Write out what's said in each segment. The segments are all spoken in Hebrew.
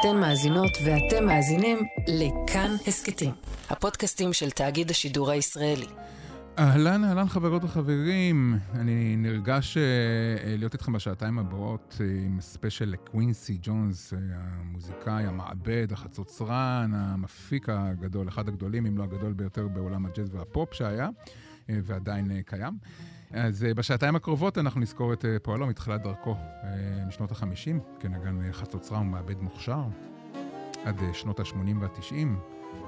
אתן מאזינות ואתם מאזינים לכאן הסכתים, הפודקאסטים של תאגיד השידור הישראלי. אהלן, אהלן חברות וחברים, אני נרגש אה, להיות איתכם בשעתיים הבאות אה, עם ספיישל לקווינסי ג'ונס, אה, המוזיקאי, המעבד, החצוצרן, המפיק הגדול, אחד הגדולים, אם לא הגדול ביותר בעולם הג'אז והפופ שהיה, ועדיין קיים. אז אה, בשעתיים הקרובות אנחנו נזכור את אה, פועלו מתחילת דרכו אה, משנות ה-50, כנגן חצוצרה ומעבד מוכשר, עד שנות ה-80 וה-90,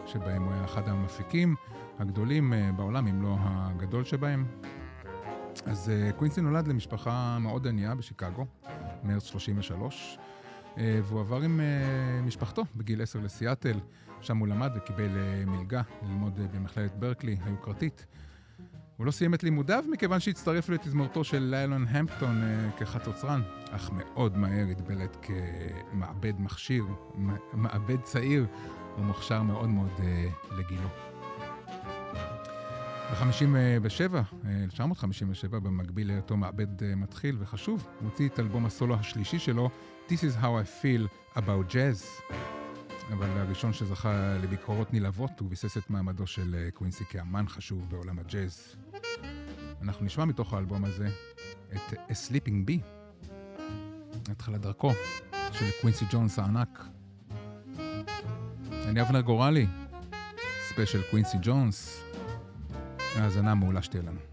שבהם הוא היה אחד המפיקים. הגדולים אה, בעולם, אם לא הגדול שבהם. אז אה, קווינסי נולד למשפחה מאוד ענייה בשיקגו, מרץ 33, אה, והוא עבר עם משפחתו בגיל 10 לסיאטל, שם הוא למד וקיבל מלגה ללמוד במכללת ברקלי היוקרתית. הוא לא סיים את לימודיו מכיוון שהצטרף לתזמורתו של ליילון המפטון כחצוצרן, אך מאוד מהר התבלט כמעבד מכשיר, מעבד צעיר ומוכשר מאוד מאוד לגילו. ב-57, 1957, במקביל להיותו מעבד אה, מתחיל וחשוב, הוא הוציא את אלבום הסולו השלישי שלו, This is how I feel about jazz. אבל הראשון שזכה לביקורות נלהבות, הוא ביסס את מעמדו של אה, קווינסי כאמן חשוב בעולם הג'אז. אנחנו נשמע מתוך האלבום הזה את A Sleeping Bee, התחלת דרכו של קווינסי ג'ונס הענק. אני אבנר גורלי, ספיישל קווינסי ג'ונס. האזנה מעולה שתהיה לנו.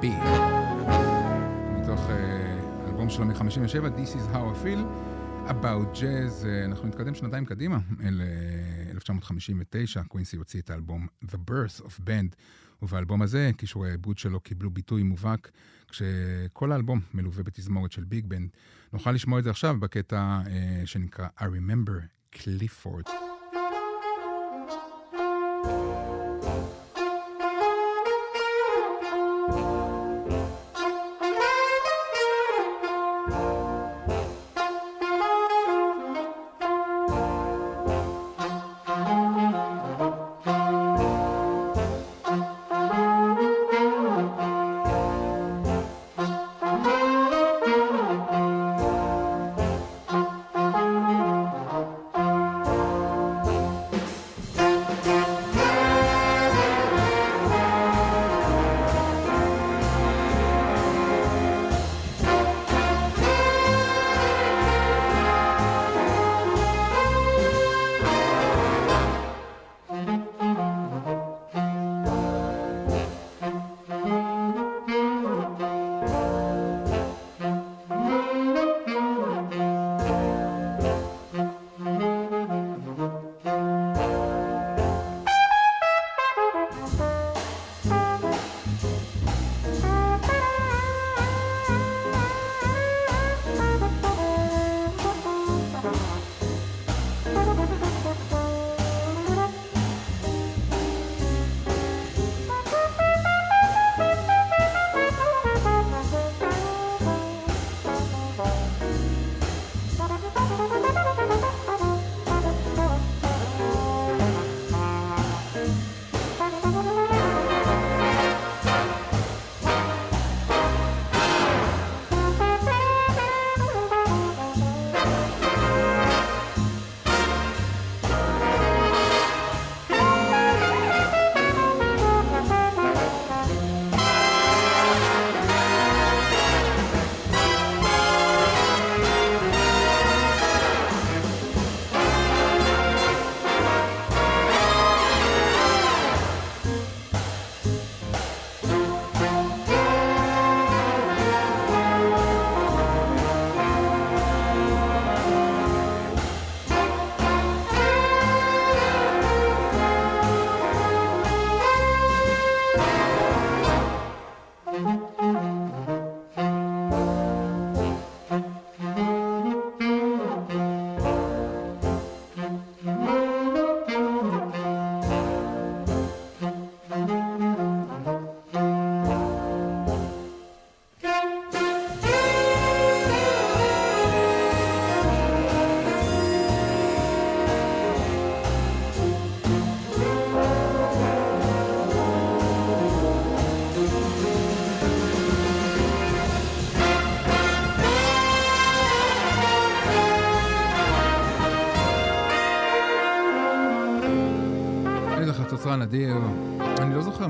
Bee, מתוך uh, אלבום שלו מ-57, This is how I feel, About Jazz. Uh, אנחנו נתקדם שנתיים קדימה, אל uh, 1959, קווינסי הוציא את האלבום The Birth of Band, ובאלבום הזה כישורי העיבוד שלו קיבלו ביטוי מובהק, כשכל האלבום מלווה בתזמורת של ביג בנד. נוכל לשמוע את זה עכשיו בקטע uh, שנקרא I Remember Clifford.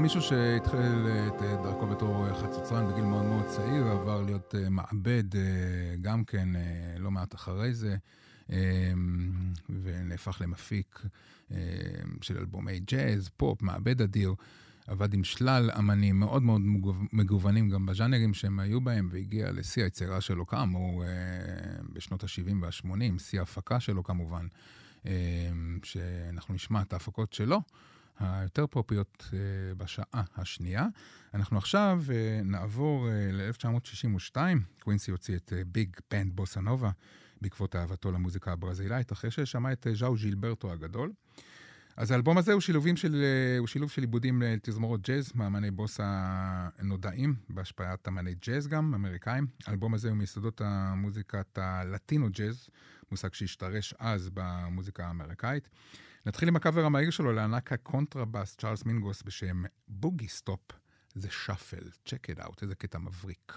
מישהו שהתחיל את דרכו בתור חצוצרן בגיל מאוד מאוד צעיר, עבר להיות מעבד גם כן לא מעט אחרי זה, ונהפך למפיק של אלבומי ג'אז, פופ, מעבד אדיר. עבד עם שלל אמנים מאוד מאוד מגוונים גם בז'אנרים שהם היו בהם, והגיע לשיא היצירה שלו כאמור בשנות ה-70 וה-80, שיא ההפקה שלו כמובן. אמ, שאנחנו נשמע את ההפקות שלו, היותר פופיות אה, בשעה השנייה. אנחנו עכשיו אה, נעבור אה, ל-1962, קווינסי הוציא את Big Band Bossa Nova בעקבות אהבתו למוזיקה הברזילאית, אחרי ששמע את ז'או ז'ילברטו הגדול. אז האלבום הזה הוא, של, הוא שילוב של עיבודים לתזמורות ג'אז, מאמני בוסה נודעים, בהשפעת אמני ג'אז גם, אמריקאים. האלבום הזה הוא מיסודות המוזיקת הלטינו ג'אז, מושג שהשתרש אז במוזיקה האמריקאית. נתחיל עם הקאבר המהיר שלו לענק הקונטרבאס צ'ארלס מינגוס בשם Boogie Stop, זה Shuffle, check it out, איזה קטע מבריק.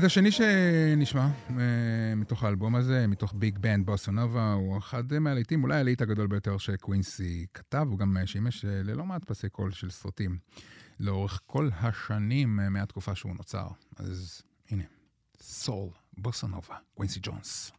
קטע שני שנשמע uh, מתוך האלבום הזה, מתוך Big Band Bossa Nova, הוא אחד מהלהיטים, אולי הלהיט הגדול ביותר שקווינסי כתב, הוא גם שימש uh, ללא מעט פסי קול של סרטים לאורך כל השנים מהתקופה שהוא נוצר. אז הנה, Soul Bossa Nova, קווינסי ג'ונס.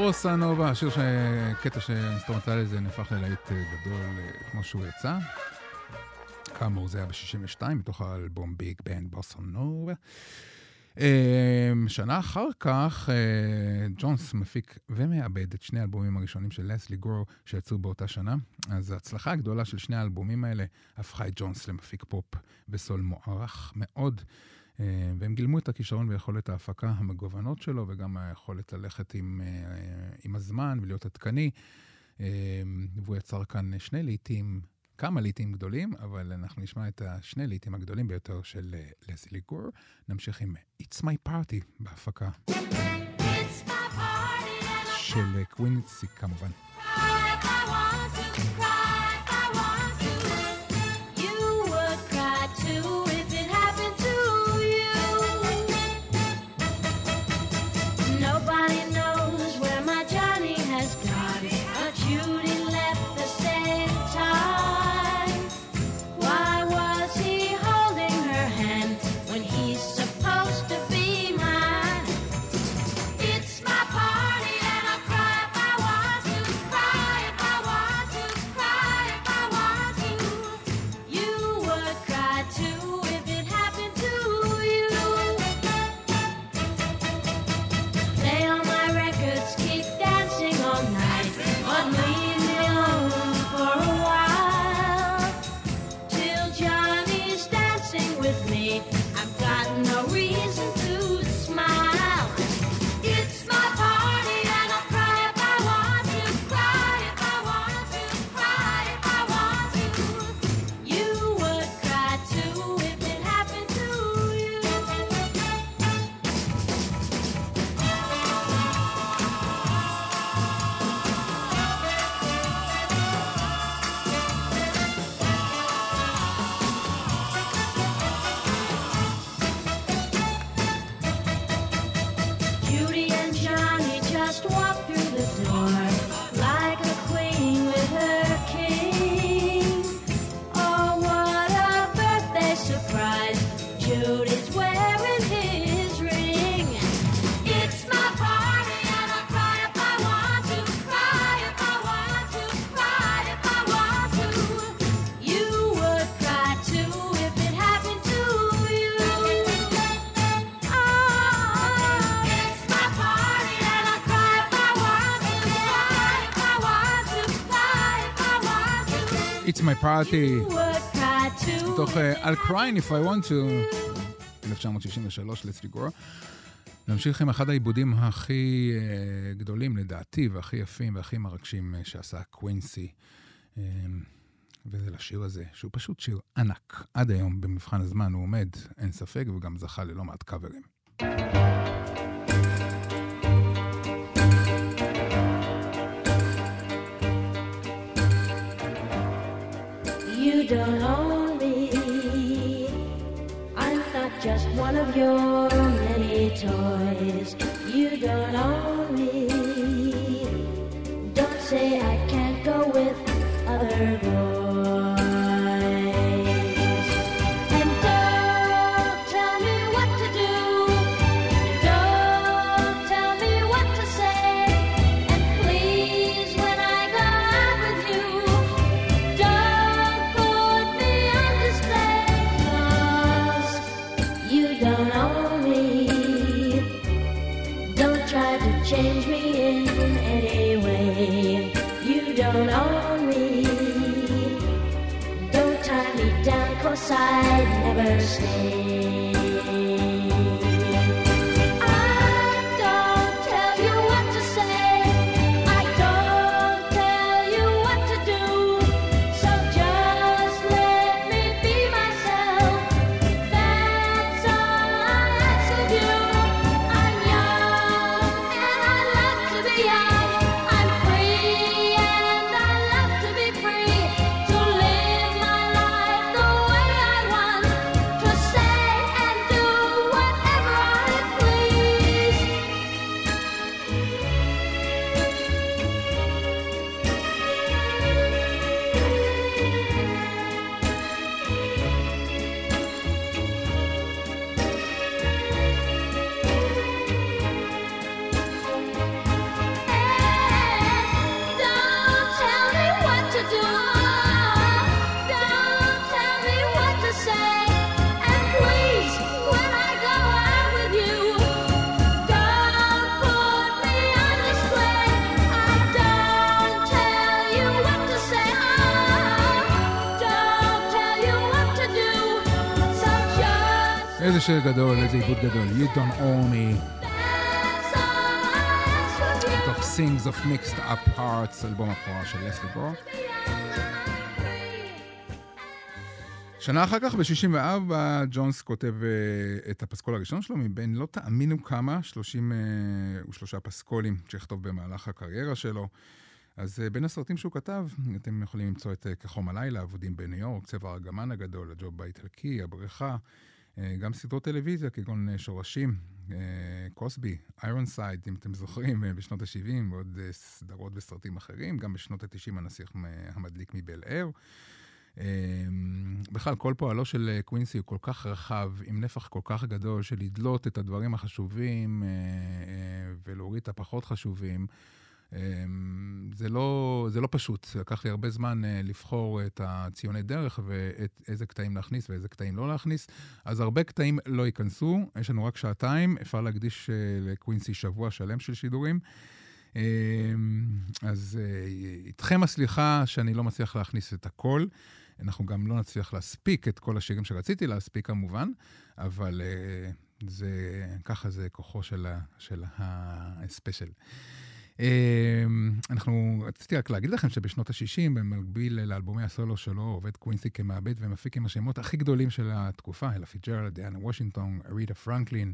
Bossa Nova, השיר שקטע שאינסטרומנטלי זה נהפך ללהיט גדול כמו שהוא יצא. כאמור זה היה ב-62 מתוך האלבום Big Band Bossa Nova. שנה אחר כך, ג'ונס מפיק ומעבד את שני האלבומים הראשונים של לסלי גור שיצאו באותה שנה. אז ההצלחה הגדולה של שני האלבומים האלה הפכה את ג'ונס למפיק פופ בסול מוערך מאוד. והם גילמו את הכישרון ויכולת ההפקה המגוונות שלו, וגם היכולת ללכת עם, עם הזמן ולהיות עדכני. והוא יצר כאן שני לעיתים, כמה לעיתים גדולים, אבל אנחנו נשמע את השני לעיתים הגדולים ביותר של לסלי גור. נמשיך עם It's My Party בהפקה. של קווינסי כמובן. It's My Party, מתוך uh, I'll Cry If I Want To, 1963, Let's Go. נמשיך עם אחד העיבודים הכי uh, גדולים לדעתי, והכי יפים והכי מרגשים uh, שעשה קווינסי. וזה לשיר הזה, שהוא פשוט שיר ענק. עד היום, במבחן הזמן, הוא עומד, אין ספק, וגם זכה ללא מעט קאברים. Don't own me. I'm not just one of your many toys. You don't own me. Change me in any way. You don't own me. Don't tie me down, cause I'd never stay. שיר גדול, איזה עיבוד גדול. You don't owe me. מתוך Sings of Mixed Up Hearts, אלבום הבכורה של לסלי גור. שנה אחר כך, ב-64, ג'ונס כותב uh, את הפסקול הראשון שלו, מבין לא תאמינו כמה, 33 uh, פסקולים שיכתוב במהלך הקריירה שלו. אז uh, בין הסרטים שהוא כתב, אתם יכולים למצוא את uh, כחום הלילה, אבודים בניו יורק, צבע הארגמן הגדול, הג'וב באיטלקי, הבריכה, גם סדרות טלוויזיה כגון uh, שורשים, uh, קוסבי, Ironside, אם אתם זוכרים, בשנות ה-70, ועוד סדרות וסרטים אחרים, גם בשנות ה-90 הנסיך המדליק מבל אייר. בכלל, כל פועלו של אה, קווינסי הוא כל כך רחב, עם נפח כל כך גדול של לדלות את הדברים החשובים אה, אה, ולהוריד את הפחות חשובים. אמ, זה לא, זה לא פשוט, לקח לי הרבה זמן לבחור את הציוני דרך ואיזה קטעים להכניס ואיזה קטעים לא להכניס. אז הרבה קטעים לא ייכנסו, יש לנו רק שעתיים, אפשר להקדיש לקווינסי שבוע שלם של שידורים. אמ, אז איתכם הסליחה שאני לא מצליח להכניס את הכל. אנחנו גם לא נצליח להספיק את כל השירים שרציתי להספיק כמובן, אבל זה, ככה זה כוחו של, של הספיישל. Uh, אנחנו, רציתי רק להגיד לכם שבשנות ה-60, במקביל לאלבומי הסולו שלו, עובד קווינסי כמעבד ומפיק עם השמות הכי גדולים של התקופה, אלה פיצג'רלד, דיינה וושינגטון, אריתה פרנקלין.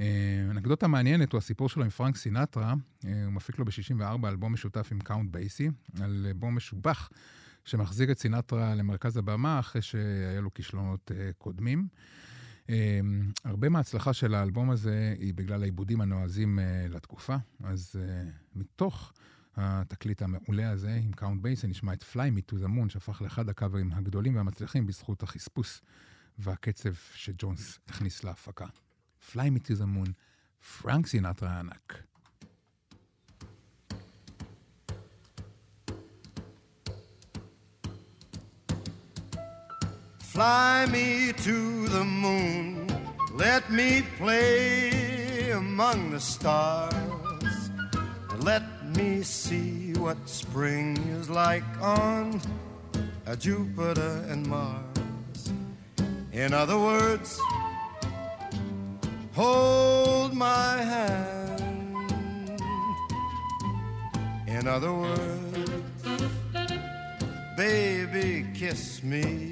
אה, אנקדוטה מעניינת הוא הסיפור שלו עם פרנק סינטרה, הוא מפיק לו ב-64 אלבום משותף עם קאונט בייסי, אלבום משובח שמחזיר את סינטרה למרכז הבמה אחרי שהיה לו כישלונות uh, קודמים. Um, הרבה מההצלחה של האלבום הזה היא בגלל העיבודים הנועזים uh, לתקופה, אז uh, מתוך התקליט המעולה הזה עם קאונט בייסי, נשמע את Fly Me Moon, שהפך לאחד הקאברים הגדולים והמצליחים בזכות החספוס והקצב שג'ונס הכניס להפקה. Fly Me Moon, פרנק סינטרה הענק. Fly me to the moon, let me play among the stars. Let me see what spring is like on a Jupiter and Mars. In other words, hold my hand. In other words, baby, kiss me.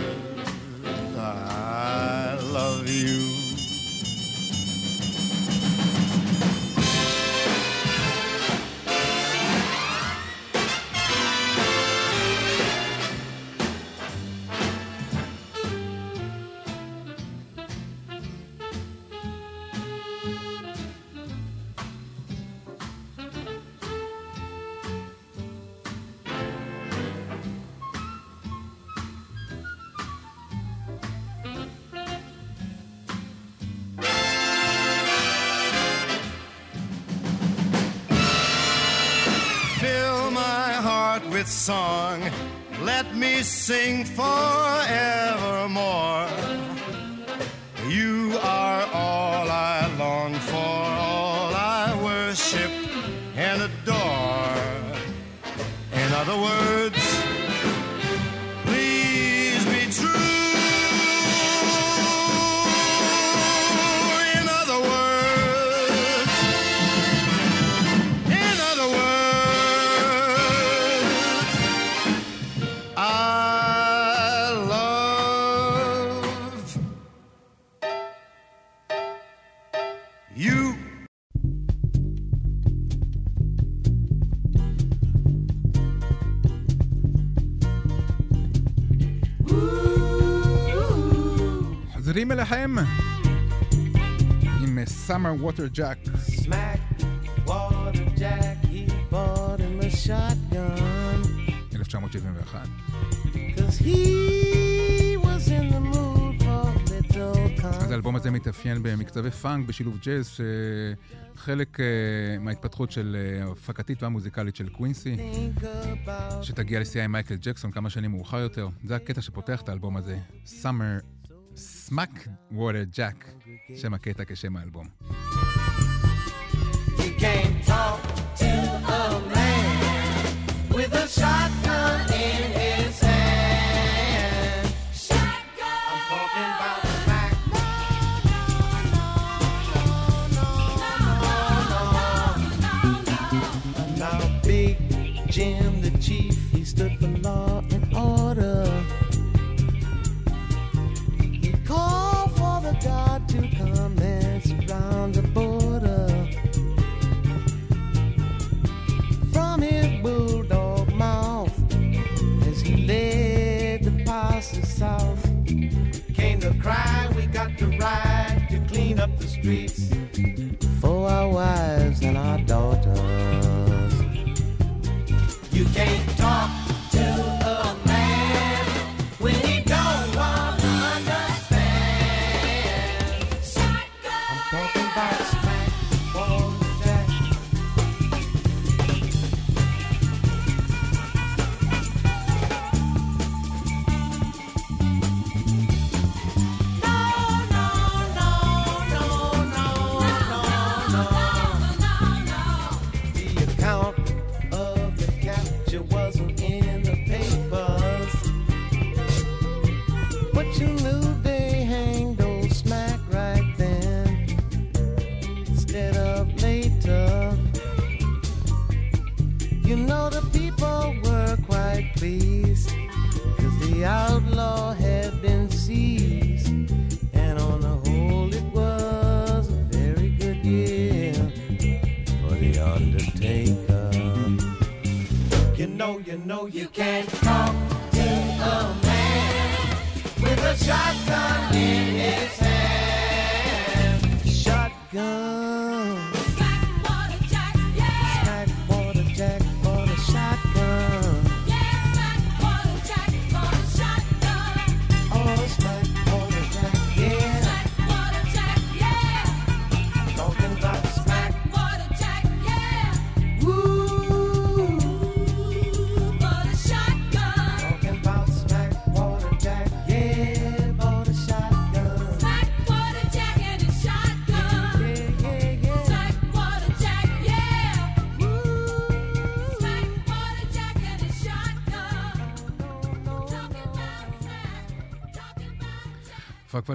sing for סאמר ווטר ג'אק. Cause he was in the mood for אז האלבום הזה מתאפיין במקצבי פאנק בשילוב ג'אז, שחלק uh, מההתפתחות של uh, הפקתית והמוזיקלית של קווינסי, שתגיע לשיאה עם מייקל ג'קסון כמה שנים מאוחר יותר. זה הקטע שפותח את האלבום הזה, Summer Smack Water Jack, שם הקטע כשם האלבום. Can't talk to a man with a shotgun cry, we got to ride to clean up the streets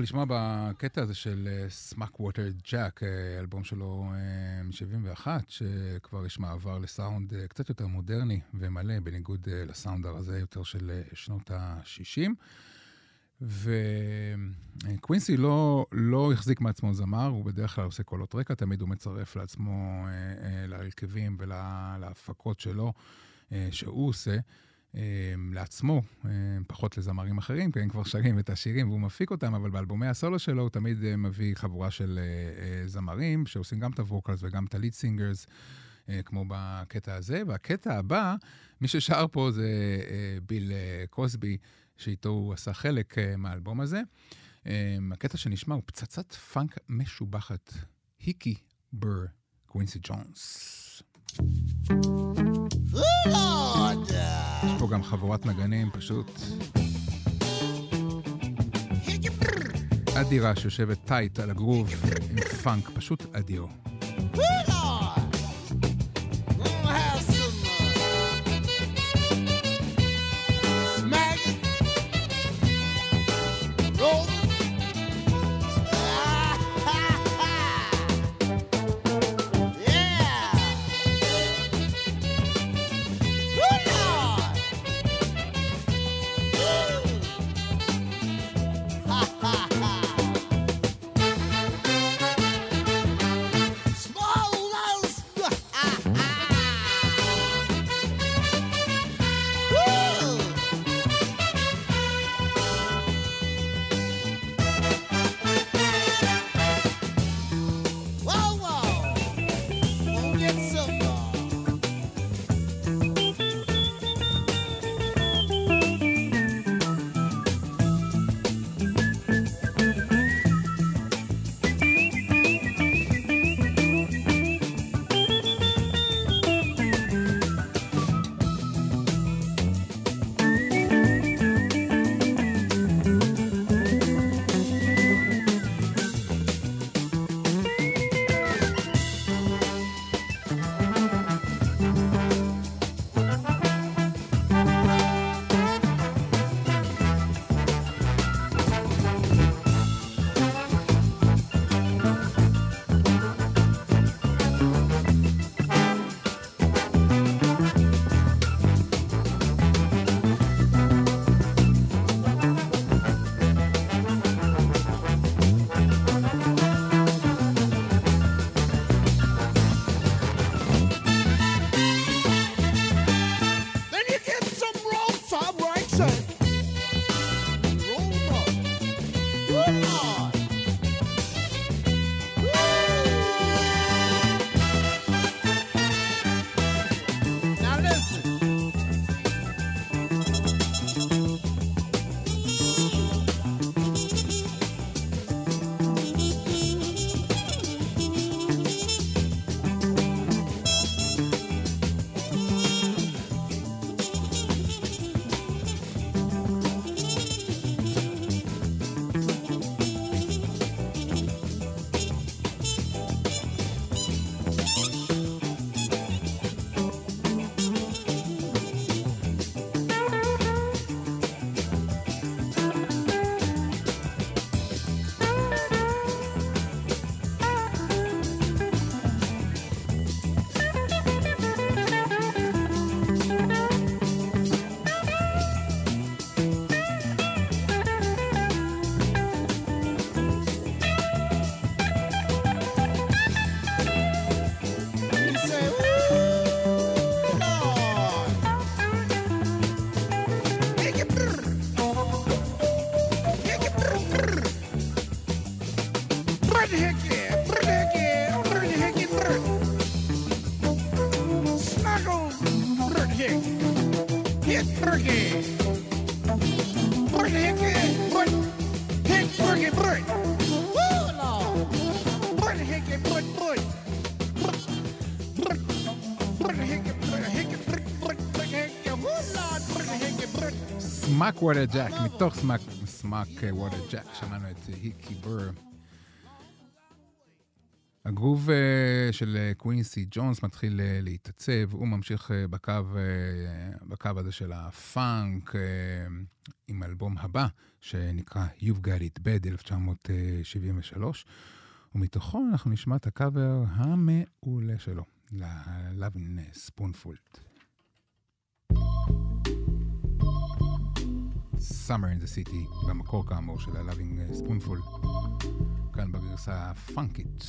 לשמוע בקטע הזה של Smackwater Jack, אלבום שלו אה, מ-71, שכבר יש מעבר לסאונד אה, קצת יותר מודרני ומלא, בניגוד אה, לסאונד הרזה יותר של שנות ה-60. וקווינסי לא, לא החזיק מעצמו זמר, הוא בדרך כלל עושה קולות רקע, תמיד הוא מצרף לעצמו, להרכבים ולהפקות שלו, שהוא עושה. אה, לעצמו, אה, פחות לזמרים אחרים, כי הם כבר שרים את השירים והוא מפיק אותם, אבל באלבומי הסולו שלו הוא תמיד אה, מביא חבורה של זמרים, שעושים גם את ה vocals וגם את ה lead singers, כמו בקטע הזה. והקטע הבא, מי ששר פה זה ביל קוסבי, שאיתו הוא עשה חלק מהאלבום הזה. הקטע שנשמע הוא פצצת פאנק משובחת, Hikky Burr, קווינסי ג'ונס. יש פה גם חבורת נגנים פשוט. אדירה שיושבת טייט על הגרוב עם פאנק פשוט אדיר. Smackwater Jack, מתוך Smack, Smackwater Jack, שמענו את Hikky Burr. הגרוב אה, של אה, קווינסי ג'ונס מתחיל אה, להתעצב, הוא ממשיך אה, בקו, אה, בקו הזה של הפאנק, אה, עם האלבום הבא, שנקרא You've Got It Bad, 1973, ומתוכו אנחנו נשמע את הקאבר המעולה שלו, ל-Lovin' Spoonful. Summer in the City, במקור כאמור של ה-Loving Spoonful, כאן בגרסה הפאנקית,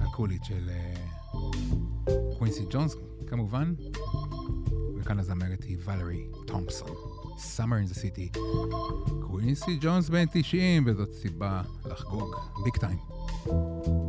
הקולית של קווינסי ג'ונס כמובן, וכאן הזמרת היא ולרי תומפסון. Summer in the City. קווינסי ג'ונס בן 90, וזאת סיבה לחגוג big time. Ooh,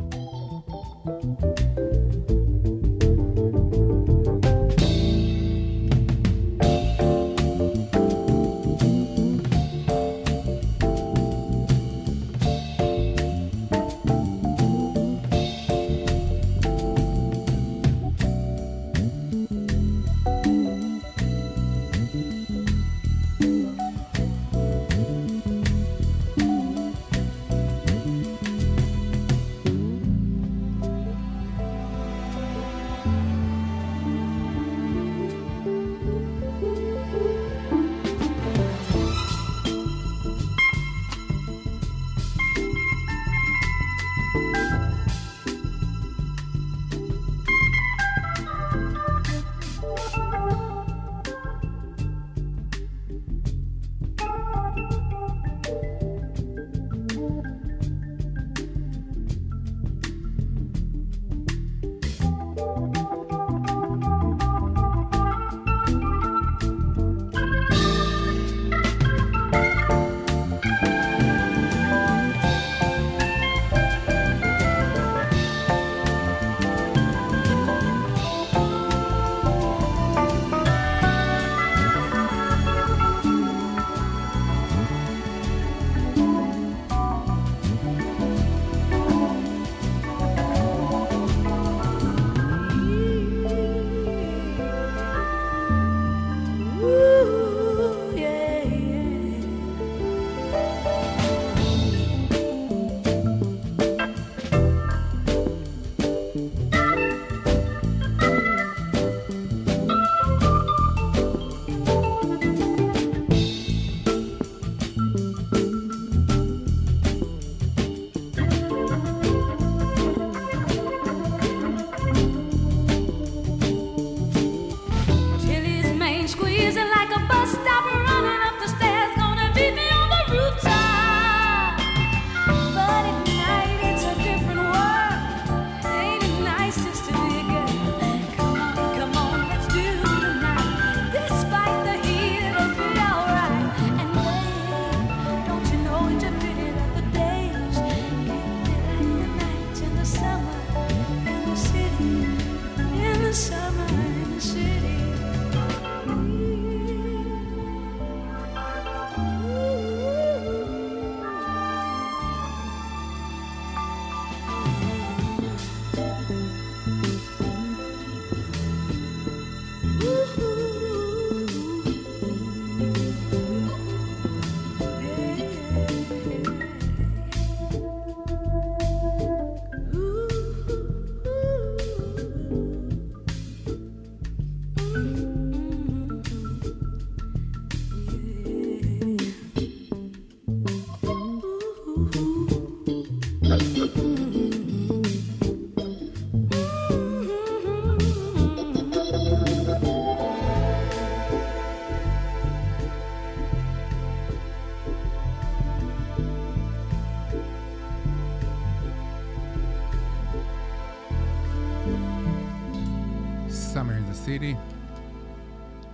Summer in the City,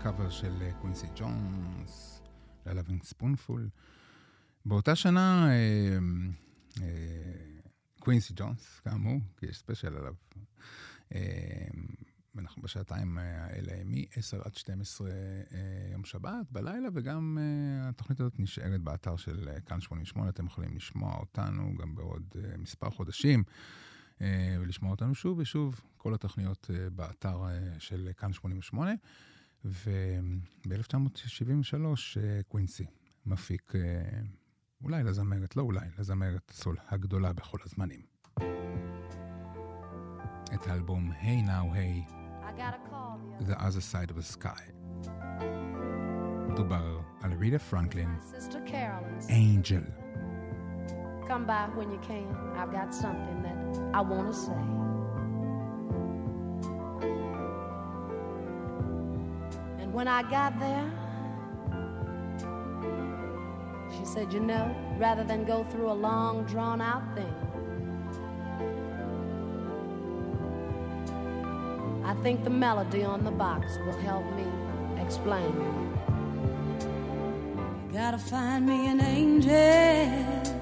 קאבר של אה, קווינסי ג'ונס, ל- Lovin' Spoonful. באותה שנה, אה, אה, קווינסי ג'ונס, כאמור, כי יש ספיישל עליו, אנחנו בשעתיים האלה מ-10 עד 12 אה, יום שבת בלילה, וגם התוכנית הזאת נשארת באתר של כאן 88, אתם יכולים לשמוע אותנו גם בעוד מספר חודשים, ולשמוע אותנו שוב ושוב, כל התוכניות אה, באתר אה, של כאן 88. וב-1973 אה, קווינסי מפיק, אה, אולי לזמרת, לא אולי, לזמרת הסול הגדולה בכל הזמנים. את האלבום Hey Now Hey, I got a call the The Other Side of the Sky. מדובר על רידה פרנקלין, אנג'ל. Come by when you can. I've got something that I want to say. And when I got there, she said, You know, rather than go through a long, drawn out thing, I think the melody on the box will help me explain. You gotta find me an angel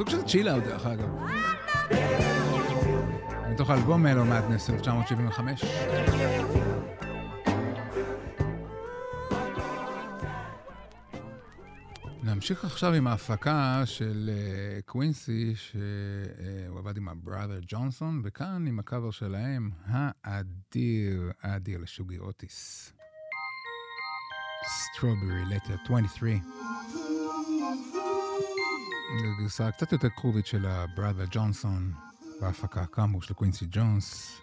סוג של chill-out דרך אגב. מתוך אלבום Mellow Madness 1975. נמשיך עכשיו עם ההפקה של אה, קווינסי, שהוא עבד עם ה Brothers Johnson, וכאן עם הקאבר שלהם, האדיר, האדיר לשוגי אוטיס. Strawberry Letter 23. הגרסה הקצת יותר קרובית של הבראדר ג'ונסון בהפקה כאמור של קווינסי ג'ונס.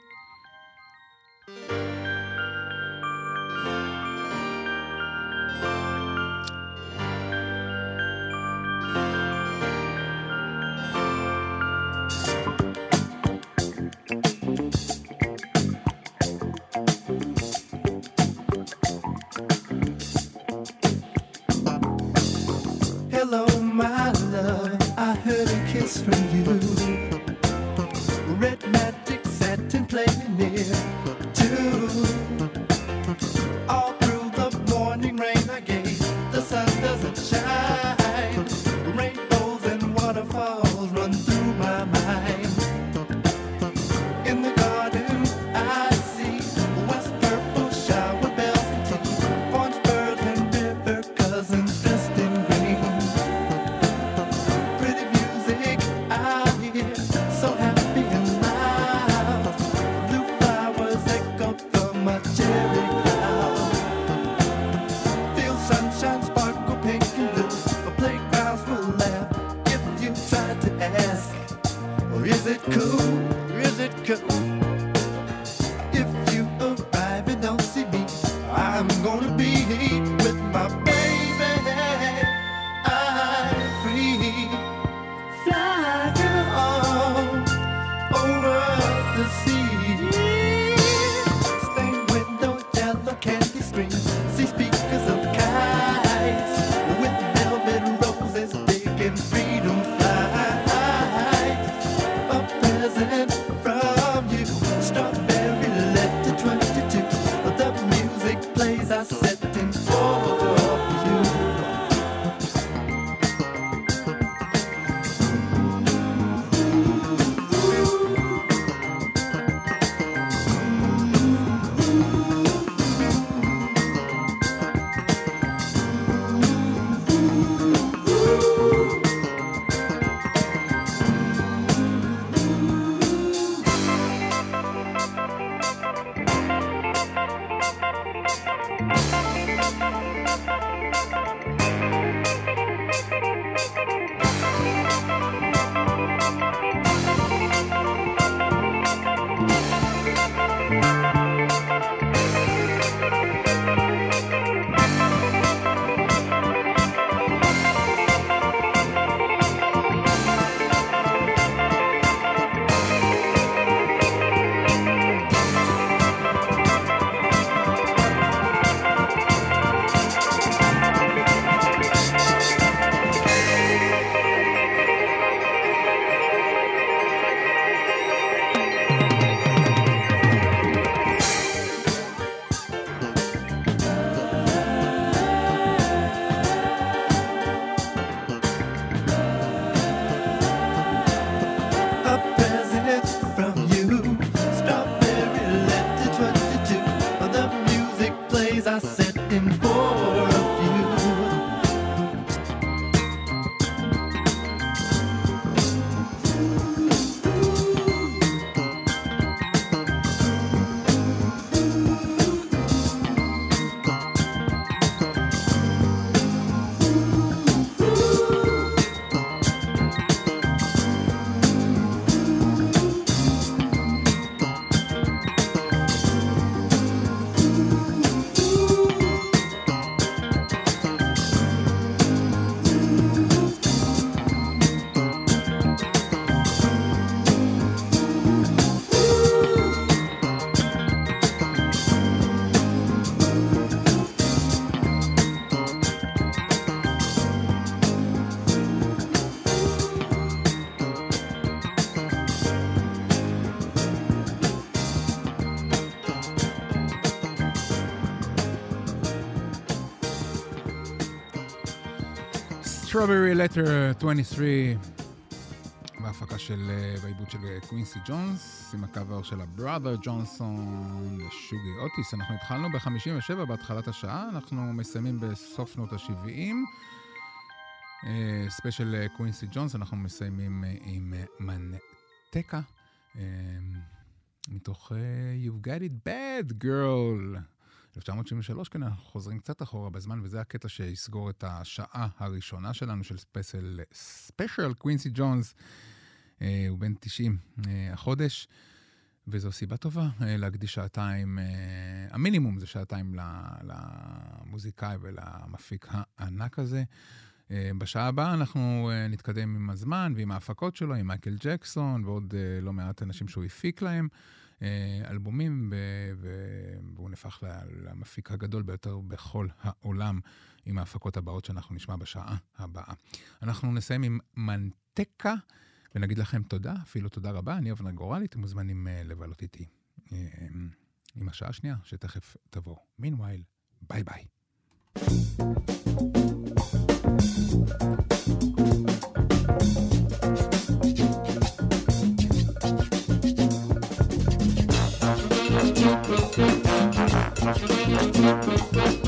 Strawberry Letter 23, בהפקה של, אה, בעיבוד של אה, קווינסי ג'ונס, עם הקאבר של ה Brothers Johnson לשוגי אוטיס. אנחנו התחלנו ב-57 בהתחלת השעה, אנחנו מסיימים בסוף שנות ה-70. ספיישל קווינסי ג'ונס, אנחנו מסיימים עם Manteca, אה, מתוך You've got it bad girl. 1973, כן, אנחנו חוזרים קצת אחורה בזמן, וזה הקטע שיסגור את השעה הראשונה שלנו של ספיישל, ספיישל קווינסי ג'ונס. אה, הוא בן 90 אה, החודש, וזו סיבה טובה אה, להקדיש שעתיים, אה, המינימום זה שעתיים למוזיקאי ולמפיק הענק הזה. אה, בשעה הבאה אנחנו נתקדם עם הזמן ועם ההפקות שלו, עם מייקל ג'קסון ועוד לא מעט אנשים שהוא הפיק להם. אה, אלבומים, והוא נהפך למפיק הגדול ביותר בכל העולם עם ההפקות הבאות שאנחנו נשמע בשעה הבאה. אנחנו נסיים עם מנטקה, ונגיד לכם תודה, אפילו תודה רבה. אני אבנה גורלי, אתם מוזמנים אה, לבלות איתי אה, עם השעה השנייה, שתכף תבוא. מינווייל, ביי ביי. thank you Thank you.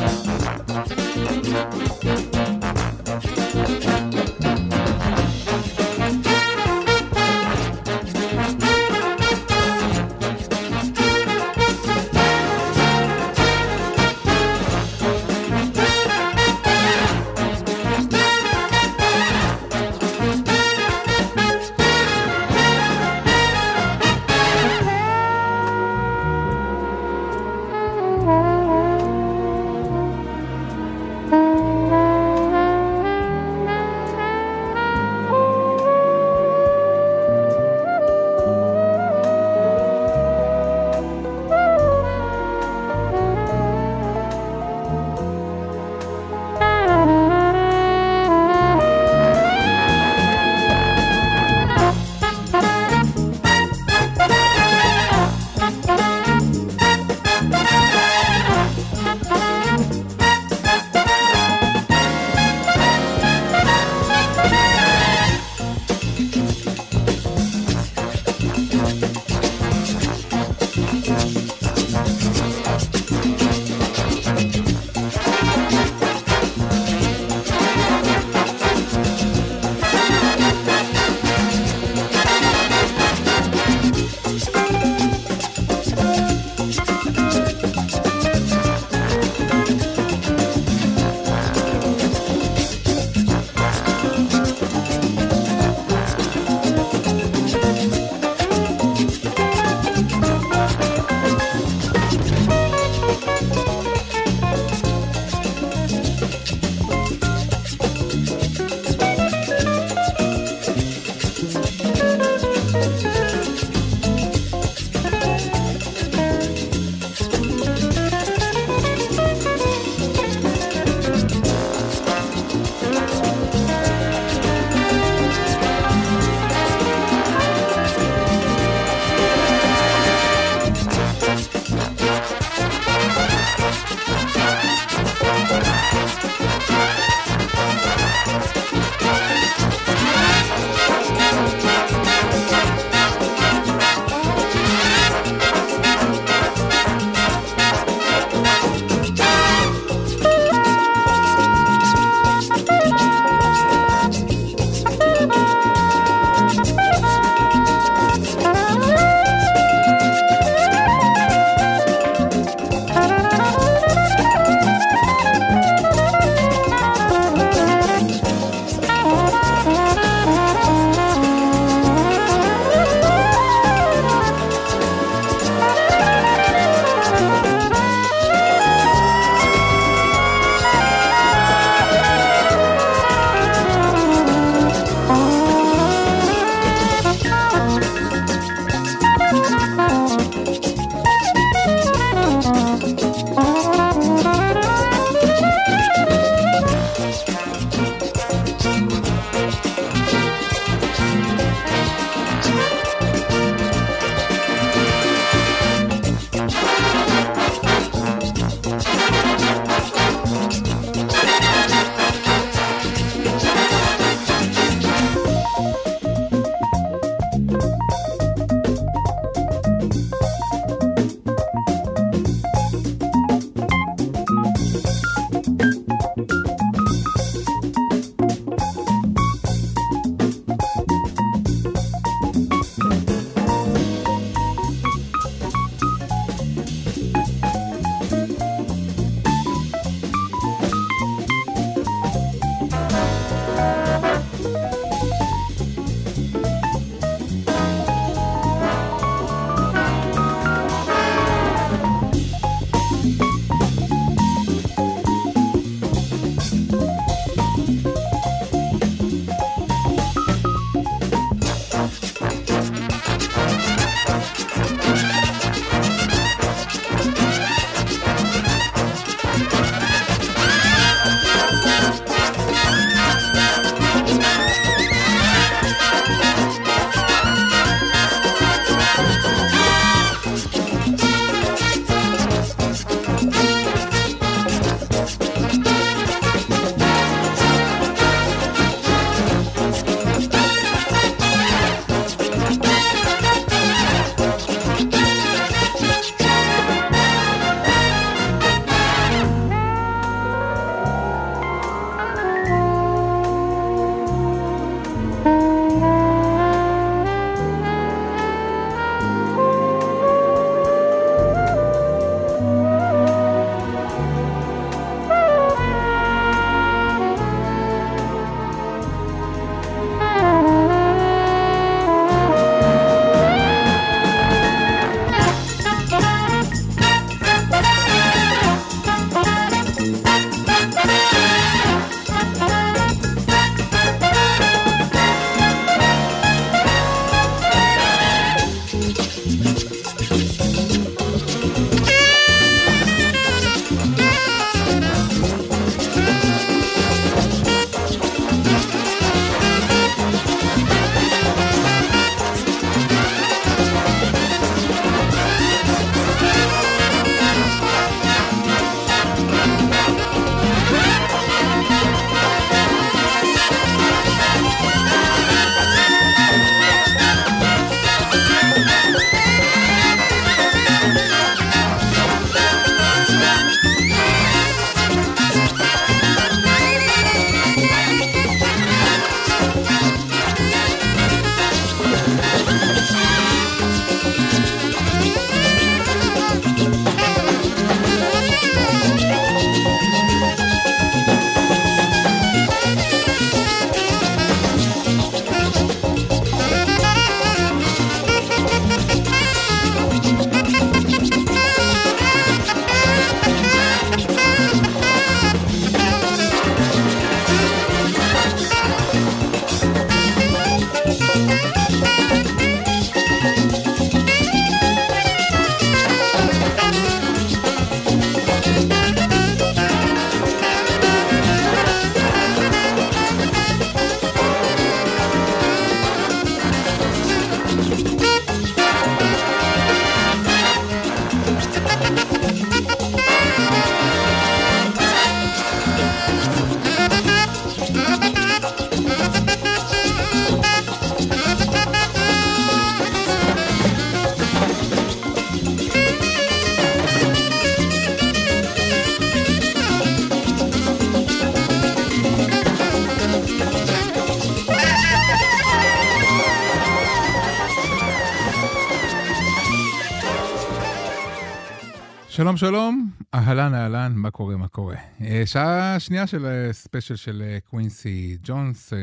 שלום שלום, אהלן אהלן, מה קורה מה קורה. אה, שעה שנייה של אה, ספיישל של אה, קווינסי ג'ונס, אה,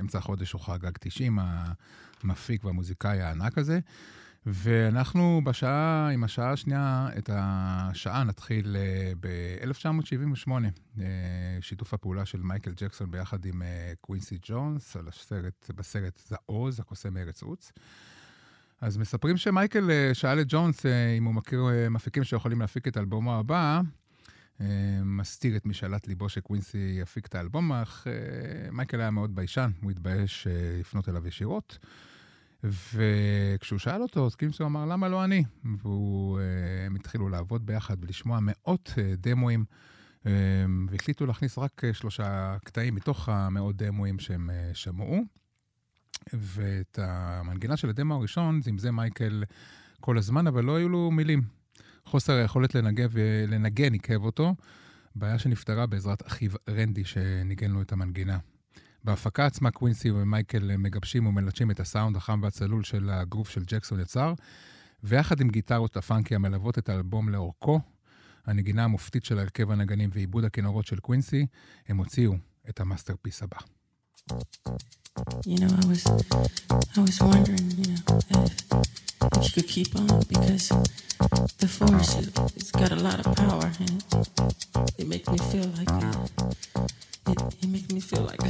אמצע החודש הוא חגג 90, המפיק והמוזיקאי הענק הזה. ואנחנו בשעה, עם השעה השנייה, את השעה נתחיל ב-1978, שיתוף הפעולה של מייקל ג'קסון ביחד עם אה, קווינסי ג'ונס, בסרט "זה עוז, הקוסם מארץ עוץ. אז מספרים שמייקל אה, שאל את ג'ונס אה, אם הוא מכיר אה, מפיקים שיכולים להפיק את אלבומו הבא, מסתיר את משאלת ליבו שקווינסי יפיק את האלבום, אך מייקל היה מאוד ביישן, הוא התבייש לפנות אליו ישירות. וכשהוא שאל אותו, אז קווינסי אמר, למה לא אני? והם התחילו לעבוד ביחד ולשמוע מאות דמואים, אה, והחליטו להכניס רק שלושה קטעים מתוך המאות דמואים שהם שמעו. ואת המנגינה של הדמו הראשון זמזם מייקל כל הזמן, אבל לא היו לו מילים. חוסר היכולת לנגב, לנגן עיכב אותו, בעיה שנפתרה בעזרת אחיו רנדי שניגן לו את המנגינה. בהפקה עצמה קווינסי ומייקל מגבשים ומלטשים את הסאונד החם והצלול של הגרוף של ג'קסון יצר, ויחד עם גיטרות ה funky המלוות את האלבום לאורכו, הנגינה המופתית של הרכב הנגנים ועיבוד הכינורות של קווינסי, הם הוציאו את המאסטרפיס הבא. You know, I was, I was wondering, you know, if, if you could keep on because the force, it, it's got a lot of power and it, it makes me feel like, uh, it, it makes me feel like.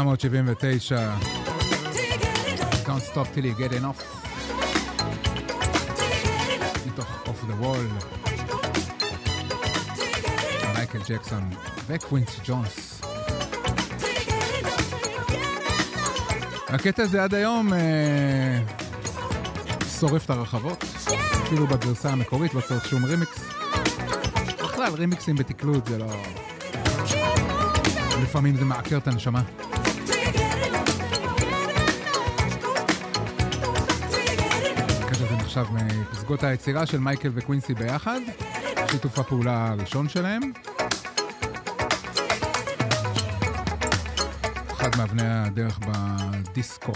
1979, Don't Stop Till You Get Enough, מתוך Off the Wall, מייקל ג'קסון וקווינס ג'ונס. הקטע הזה עד היום אה, שורף את הרחבות, אפילו בגרסה המקורית לא צריך שום רימיקס. בכלל, רימיקסים בתקלוט זה לא... לפעמים זה מעקר את הנשמה. מפסגות היצירה של מייקל וקווינסי ביחד, שיתוף הפעולה הראשון שלהם. אחד מאבני הדרך בדיסקו,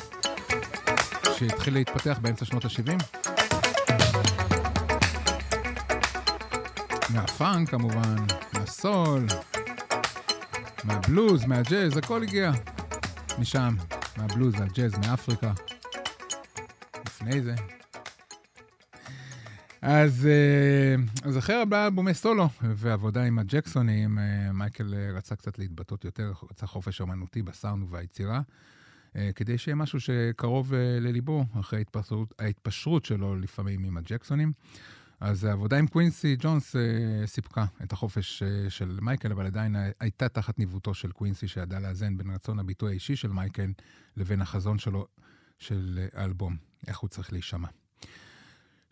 שהתחיל להתפתח באמצע שנות ה-70. מהפאנק כמובן, מהסול, מהבלוז, מהג'אז, הכל הגיע משם, מהבלוז, מהג'אז, מאפריקה. לפני זה. אז, אה, אז אחרי הרבה אלבומי סולו ועבודה עם הג'קסונים, אה, מייקל אה, רצה קצת להתבטאות יותר, רצה חופש אמנותי בסאונד וביצירה, כדי שיהיה משהו שקרוב לליבו אחרי ההתפשרות, ההתפשרות שלו לפעמים עם הג'קסונים. אז העבודה עם קווינסי ג'ונס סיפקה את החופש של מייקל, אבל עדיין הייתה תחת ניווטו של קווינסי, שידע לאזן בין רצון הביטוי האישי של מייקל לבין החזון שלו של האלבום, איך הוא צריך להישמע.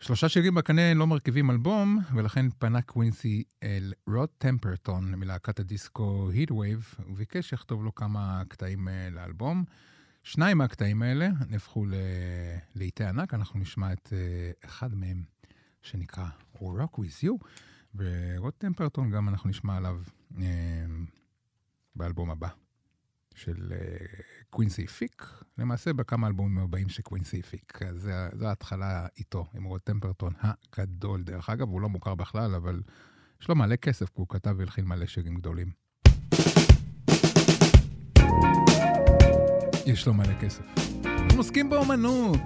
שלושה שירים בקנה לא מרכיבים אלבום, ולכן פנה קווינסי אל רוד טמפרטון מלהקת הדיסקו Heatwave, וביקש שיכתוב לו כמה קטעים אה, לאלבום. שניים מהקטעים האלה נהפכו ללהיטי ענק, אנחנו נשמע את אה, אחד מהם. שנקרא Rock With You, ורוד טמפרטון גם אנחנו נשמע עליו אה, באלבום הבא של אה, קווינסי הפיק, למעשה בכמה אלבומים הבאים של קווינסי הפיק. אז זו ההתחלה איתו, עם רוד טמפרטון הגדול. דרך אגב, הוא לא מוכר בכלל, אבל יש לו מלא כסף, כי הוא כתב והלחין מלא שירים גדולים. יש לו מלא כסף. אנחנו עוסקים באומנות,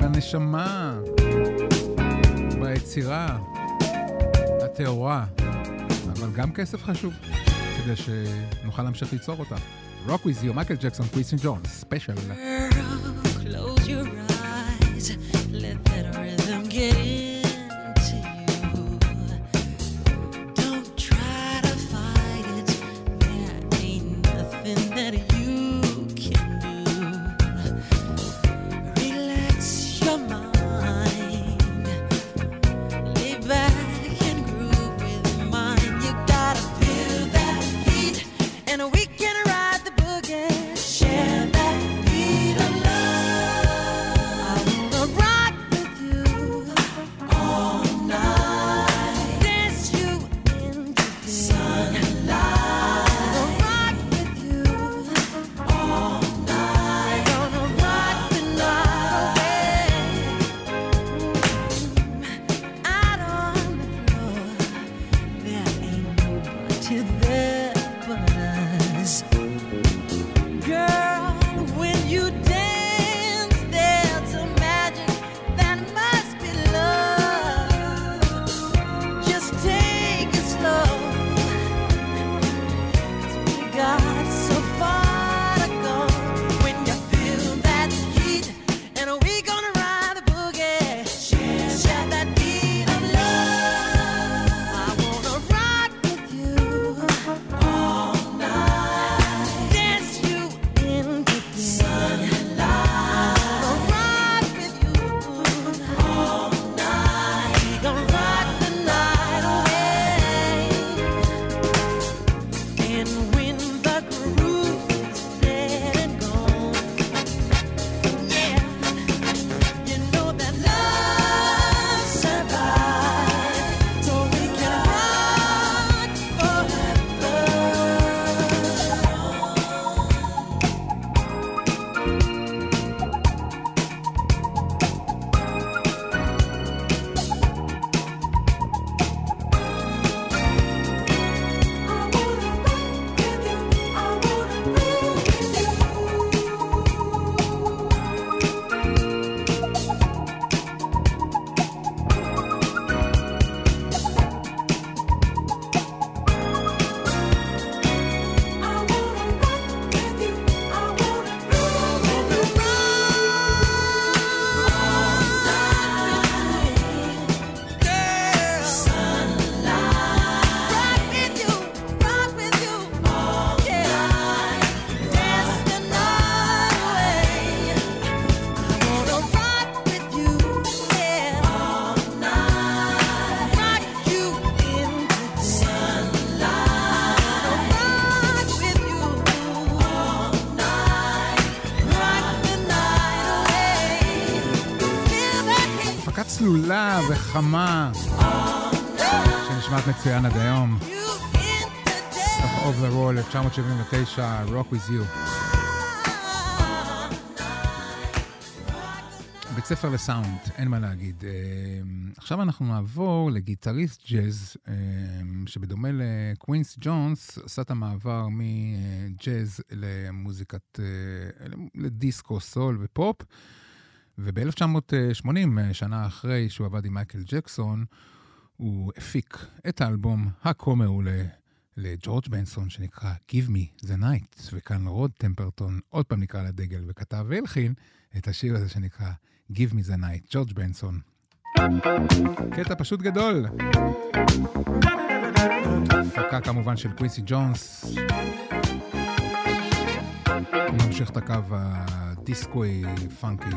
בנשמה. ביצירה הטהורה, אבל גם כסף חשוב, כדי שנוכל להמשיך ליצור אותה. Rock with you, מייקל ג'קסון, קווינסי ג'ונס, ספיישל. Close וחמה, שנשמעת מצוין עד היום. Off the Wall, 1979, Rock with you. בית ספר לסאונד, אין מה להגיד. אה, עכשיו אנחנו נעבור לגיטריסט ג'אז, אה, שבדומה לקווינסי ג'ונס, עשה את המעבר מג'אז למוזיקת, אה, לדיסקו, סול ופופ. וב-1980, שנה אחרי שהוא עבד עם מייקל ג'קסון, הוא הפיק את האלבום הכה מעולה לג'ורג' בנסון, שנקרא Give Me the Night, וכאן רוד טמפרטון עוד פעם נקרא לדגל וכתב והלחין את השיר הזה שנקרא Give Me the Night, ג'ורג' בנסון. קטע פשוט גדול. הפקה כמובן של קוויסי ג'ונס. נמשיך את הקו הדיסקוי פאנקי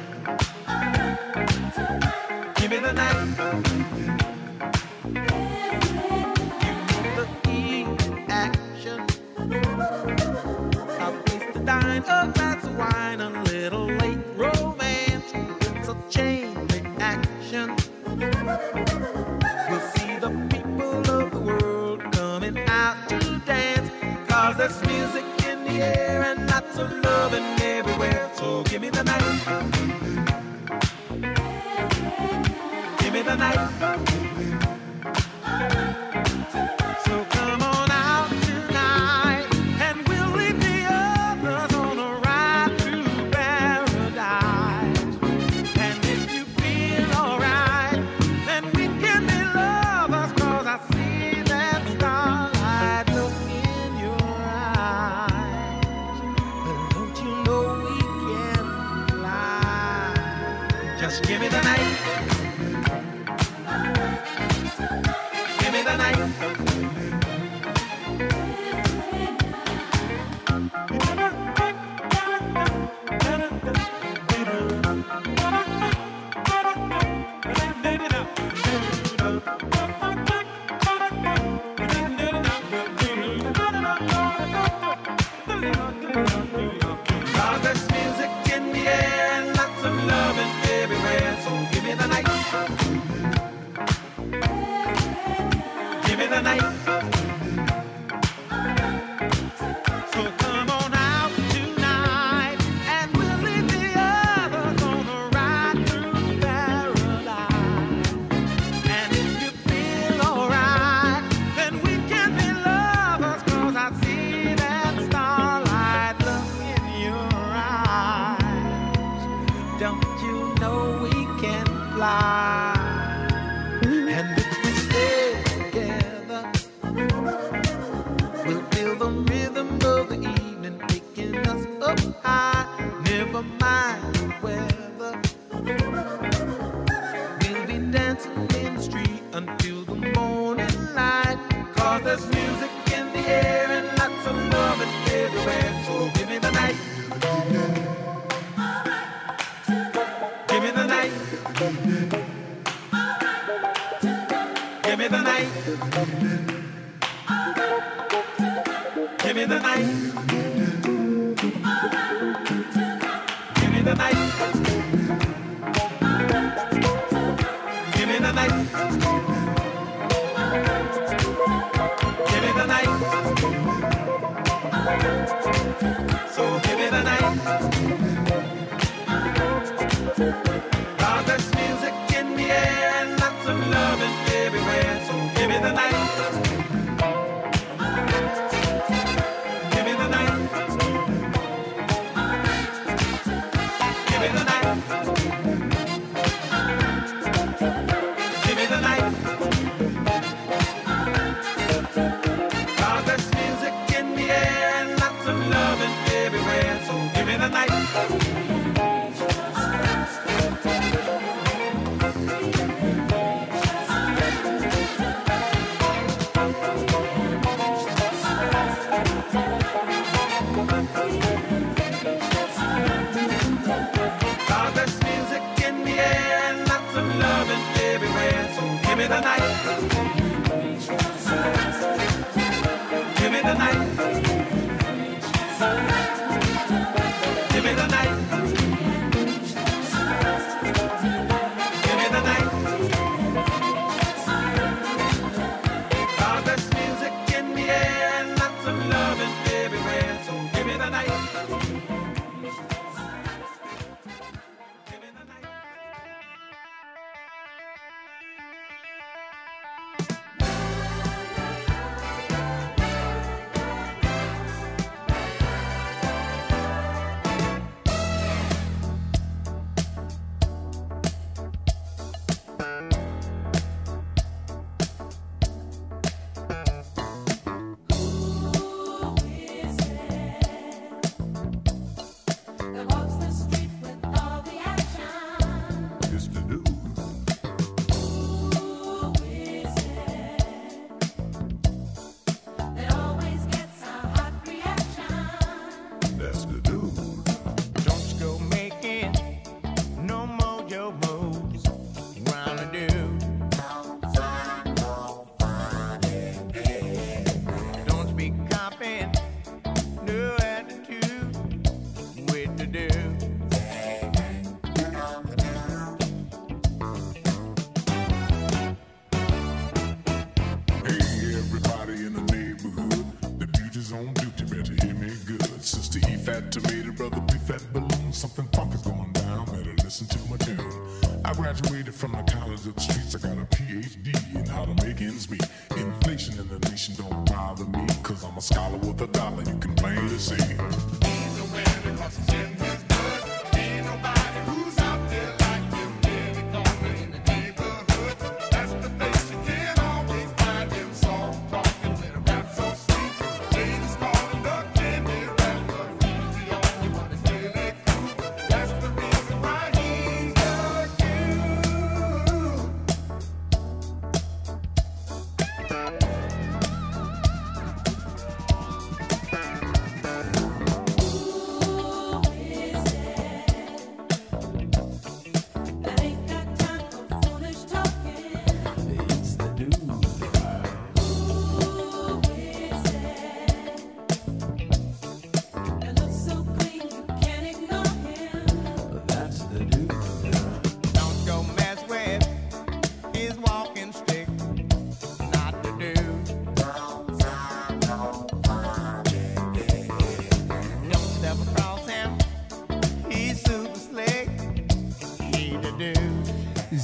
there's music in the air and lots of everywhere. So give me the night. Thank you. thank you there's music in the air and lots of loving everywhere. So give me the night. Give me the night. Give me the night. Give me the night. Give me the night. Give me the night. Music in the air and lots of loving everywhere. So give me the night.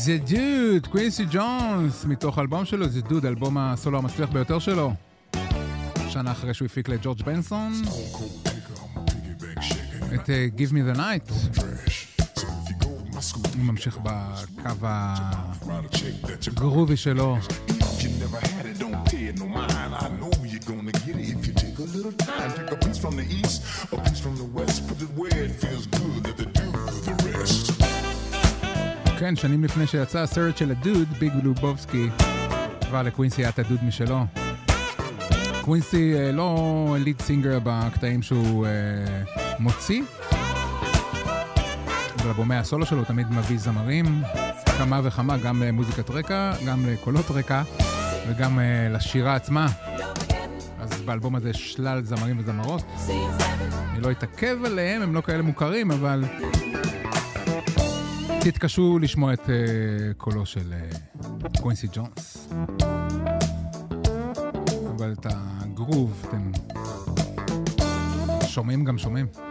Dude. זה דוד, קווינסי ג'ונס, מתוך האלבום שלו, זה דוד, אלבום הסולו המצליח ביותר שלו. שנה אחרי שהוא הפיק לג'ורג' בנסון. את אה, Give Me the Night. הוא ממשיך בקו הגרובי שלו. Take a piece from the east, from the west. It where it feels good. כן, שנים לפני שיצא הסרט של הדוד, Big Lebowski, כבר לקווינסי היה את הדוד משלו. קווינסי אה, לא lead singer בקטעים שהוא אה, מוציא, באלבומי הסולו שלו הוא תמיד מביא זמרים, כמה וכמה, גם למוזיקת רקע, גם לקולות רקע וגם אה, לשירה עצמה. אז באלבום הזה יש שלל זמרים וזמרות. אני לא אתעכב עליהם, הם לא כאלה מוכרים, אבל תתקשו לשמוע את uh, קולו של uh, קווינסי ג'ונס. אבל את הגרוב אתם שומעים גם שומעים.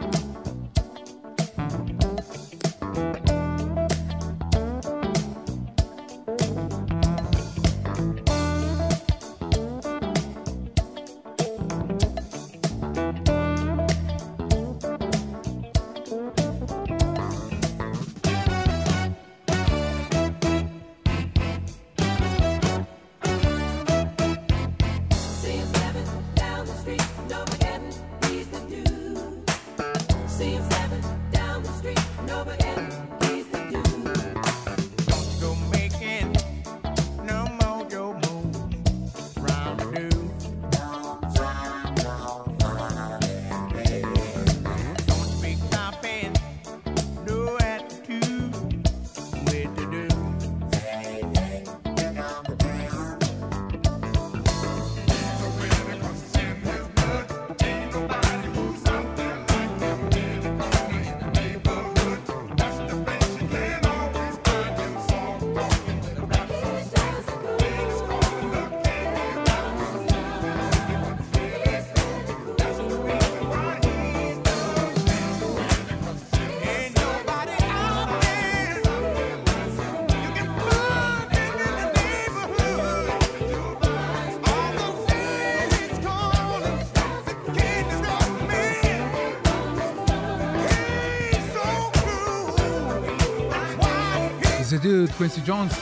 דוד, קווינסי ג'ונס.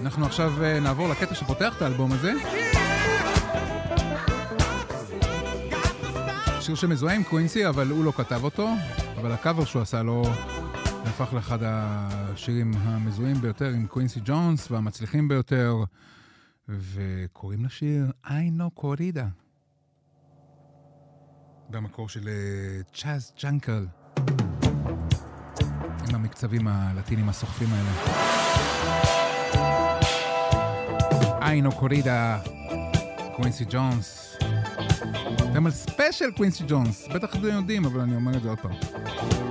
אנחנו עכשיו אה, נעבור לקטע שפותח את האלבום הזה. שיר שמזוהה עם קווינסי, אבל הוא לא כתב אותו, אבל הקאבר שהוא עשה לו הפך לאחד השירים המזוהים ביותר עם קווינסי ג'ונס והמצליחים ביותר, וקוראים לשיר Ai No Corrida. במקור של אה, צ'אז ג'אנקל. עם המקצבים הלטינים הסוחפים האלה. Ai No Corrida, קווינסי ג'ונס. אתם על ספיישל קווינסי ג'ונס, בטח אתם יודעים, אבל אני אומר את זה עוד פעם.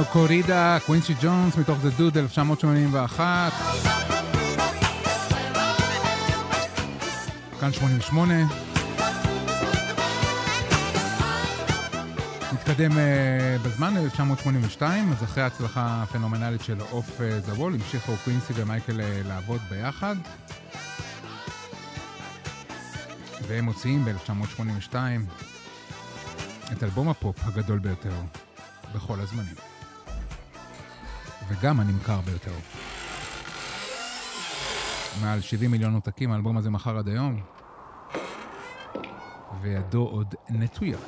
No Corrida, קווינסי ג'ונס, מתוך זה דוד 1981. כאן 88. נתקדם אה, בזמן, 1982, אז אחרי ההצלחה הפנומנלית של Off the Wall, המשיכו קווינסי ומייקל אה, לעבוד ביחד. והם מוציאים ב-1982 את אלבום הפופ הגדול ביותר בכל הזמנים. וגם הנמכר ביותר. מעל 70 מיליון עותקים, האלבום הזה מכר עד היום, וידו עוד נטויה.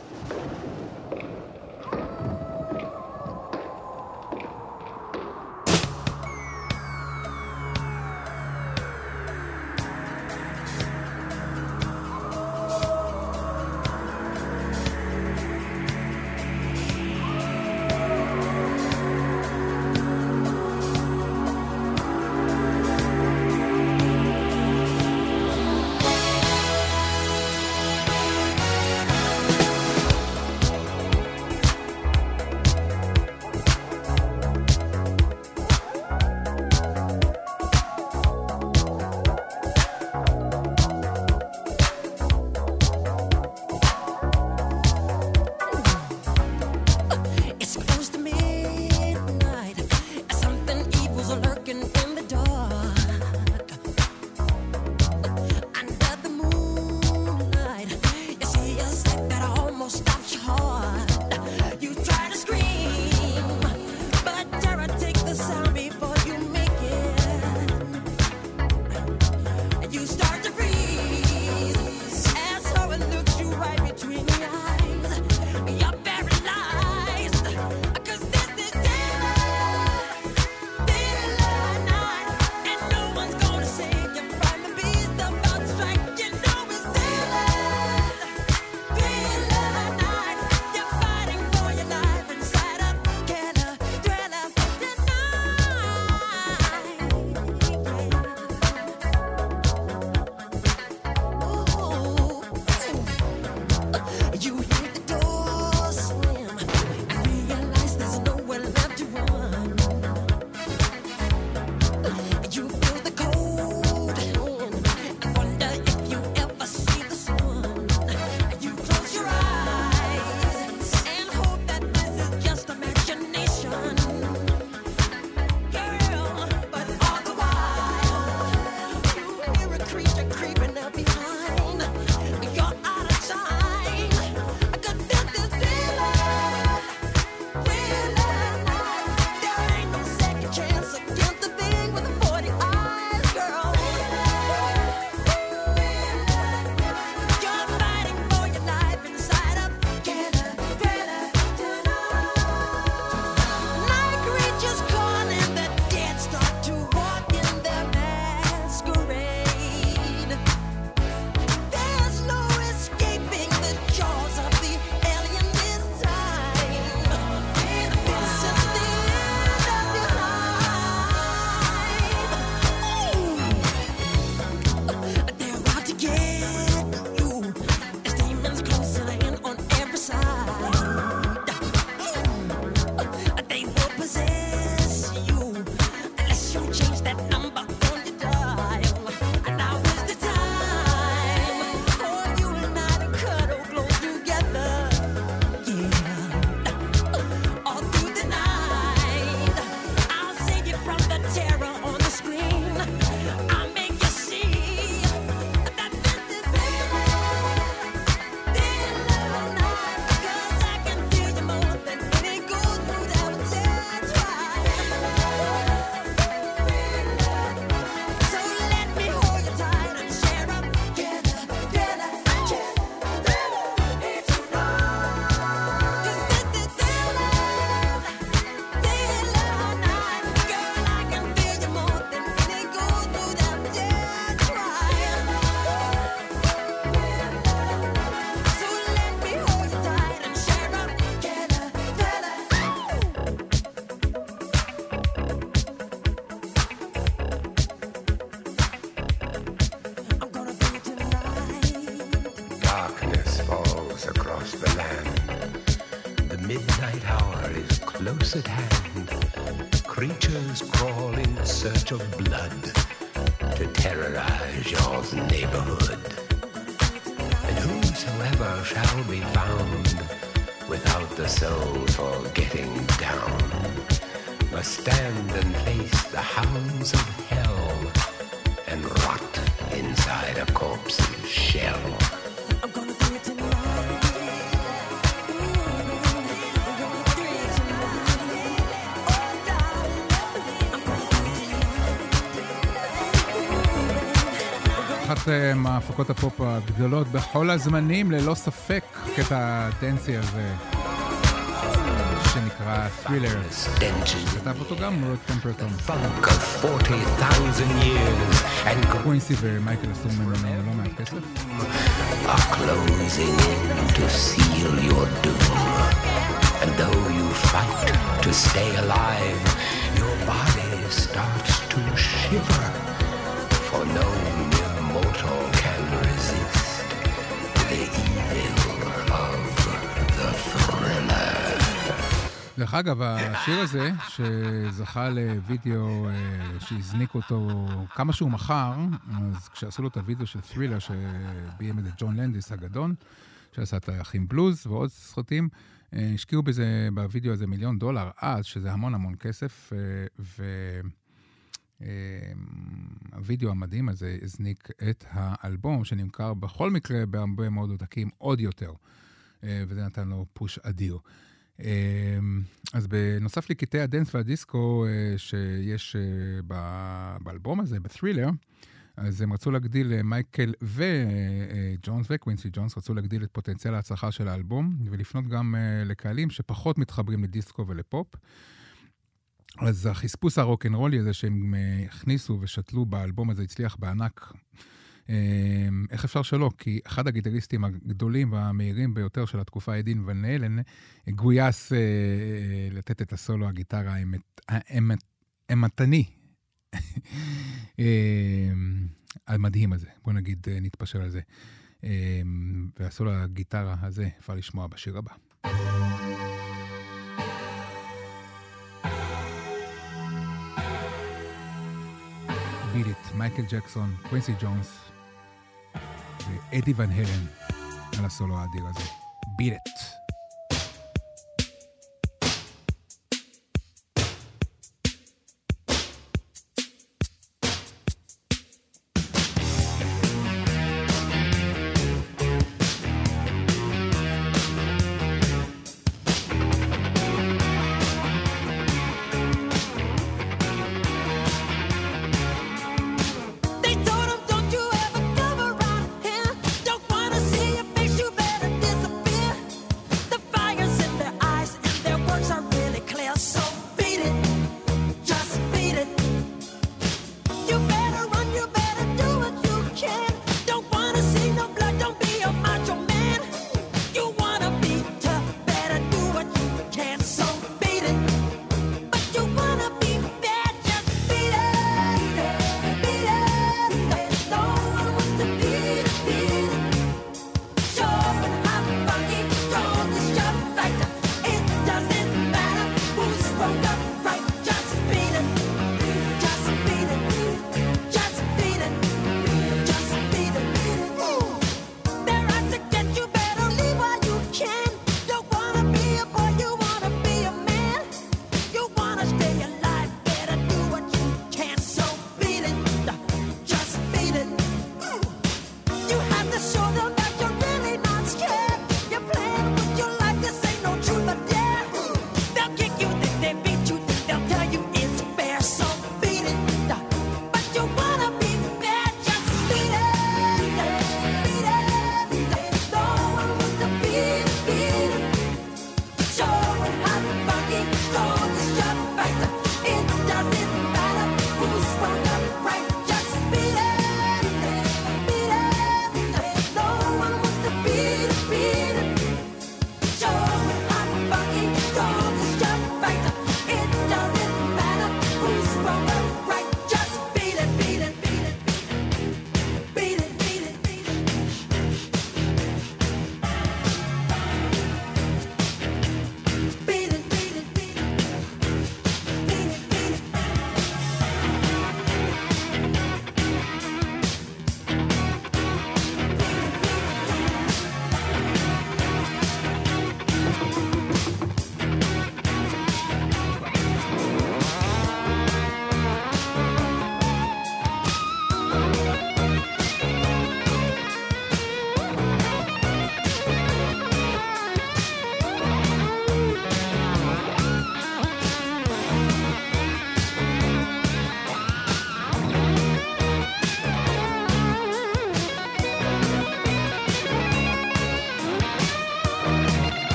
אחת אה, מהפקות הפופ הגדולות בכל הזמנים, ללא ספק, קטע ה dancy הזה, שנקרא Thriller. כתב אותו גם רוד טמפרטון. Funk of 40,000 years and קווינסי ומייקל עשו ממנו לא מעט כסף. And though you fight to stay alive, your body starts to shiver. For no דרך אגב, השיר הזה, שזכה לוידאו אה, שהזניק אותו כמה שהוא מכר, אז כשעשו לו את הוידאו של ת'רילר, שביים את ג'ון לנדיס הגדול, שעשה את האחים בלוז ועוד סרטים, אה, השקיעו בזה, בוידאו הזה מיליון דולר אז, שזה המון המון כסף, אה, והווידאו המדהים הזה הזניק את האלבום, שנמכר בכל מקרה בהרבה מאוד עותקים עוד יותר, וזה נתן לו פוש אדיר. אמ, אז בנוסף לקטעי הדנס והדיסקו אה, שיש אה, באלבום הזה, בת'רילר, אז הם רצו להגדיל, אה, מייקל וג'ונס וקווינסי ג'ונס רצו להגדיל את פוטנציאל ההצלחה של האלבום, ולפנות גם לקהלים שפחות מתחברים לדיסקו ולפופ. אז החספוס הרוקנרולי הזה שהם הכניסו ושתלו באלבום הזה הצליח בענק. אה, איך אפשר שלא? כי אחד הגיטריסטים הגדולים והמהירים ביותר של התקופה, אדין ון אלן, גויס אה, אה, לתת את הסולו הגיטרה האימתני. אה, המדהים הזה, בוא נגיד, אה, נתפשר על זה. אה, והסולו הגיטרה הזה אפשר לשמוע בשיר הבא. It, מייקל ג'קסון, קווינסי ג'ונס ואדי ון הלן על הסולו האדיר הזה. Beat It.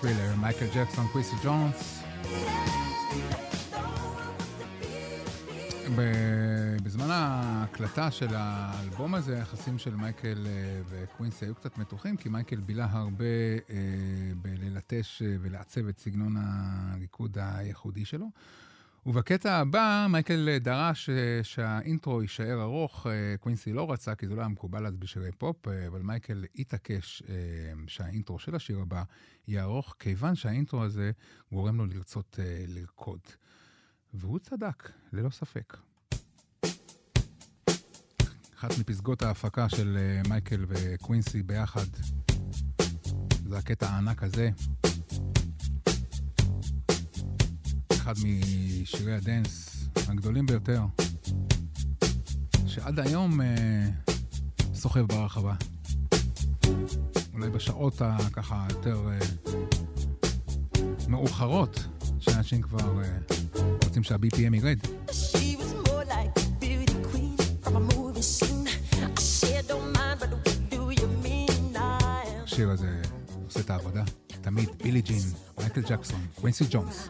Thriller, Michael Jackson, קווינסי ג'ונס. בזמן ההקלטה של האלבום הזה, היחסים של מייקל אה, וקווינסי היו קצת מתוחים, כי מייקל בילה הרבה אה, בללטש אה, ולעצב את סגנון הריקוד הייחודי שלו. ובקטע הבא, מייקל דרש אה, שהאינטרו יישאר ארוך, אה, קווינסי לא רצה, כי זה לא היה מקובל אז בשירי פופ, אה, אבל מייקל התעקש שהאינטרו של השיר הבא יהיה ארוך, כיוון שהאינטרו הזה גורם לו לרצות לרקוד. והוא צדק, ללא ספק. אחת מפסגות ההפקה של מייקל וקווינסי ביחד, זה הקטע הענק הזה. אחד משירי הדנס הגדולים ביותר, שעד היום אה, סוחב ברחבה. אולי בשעות הככה יותר אה, מאוחרות, שאנשים כבר אה, רוצים שה-BPM ירד. השיר הזה עושה את העבודה. תמיד בילי ג'ין, מייקל ג'קסון, קווינסי ג'ונס.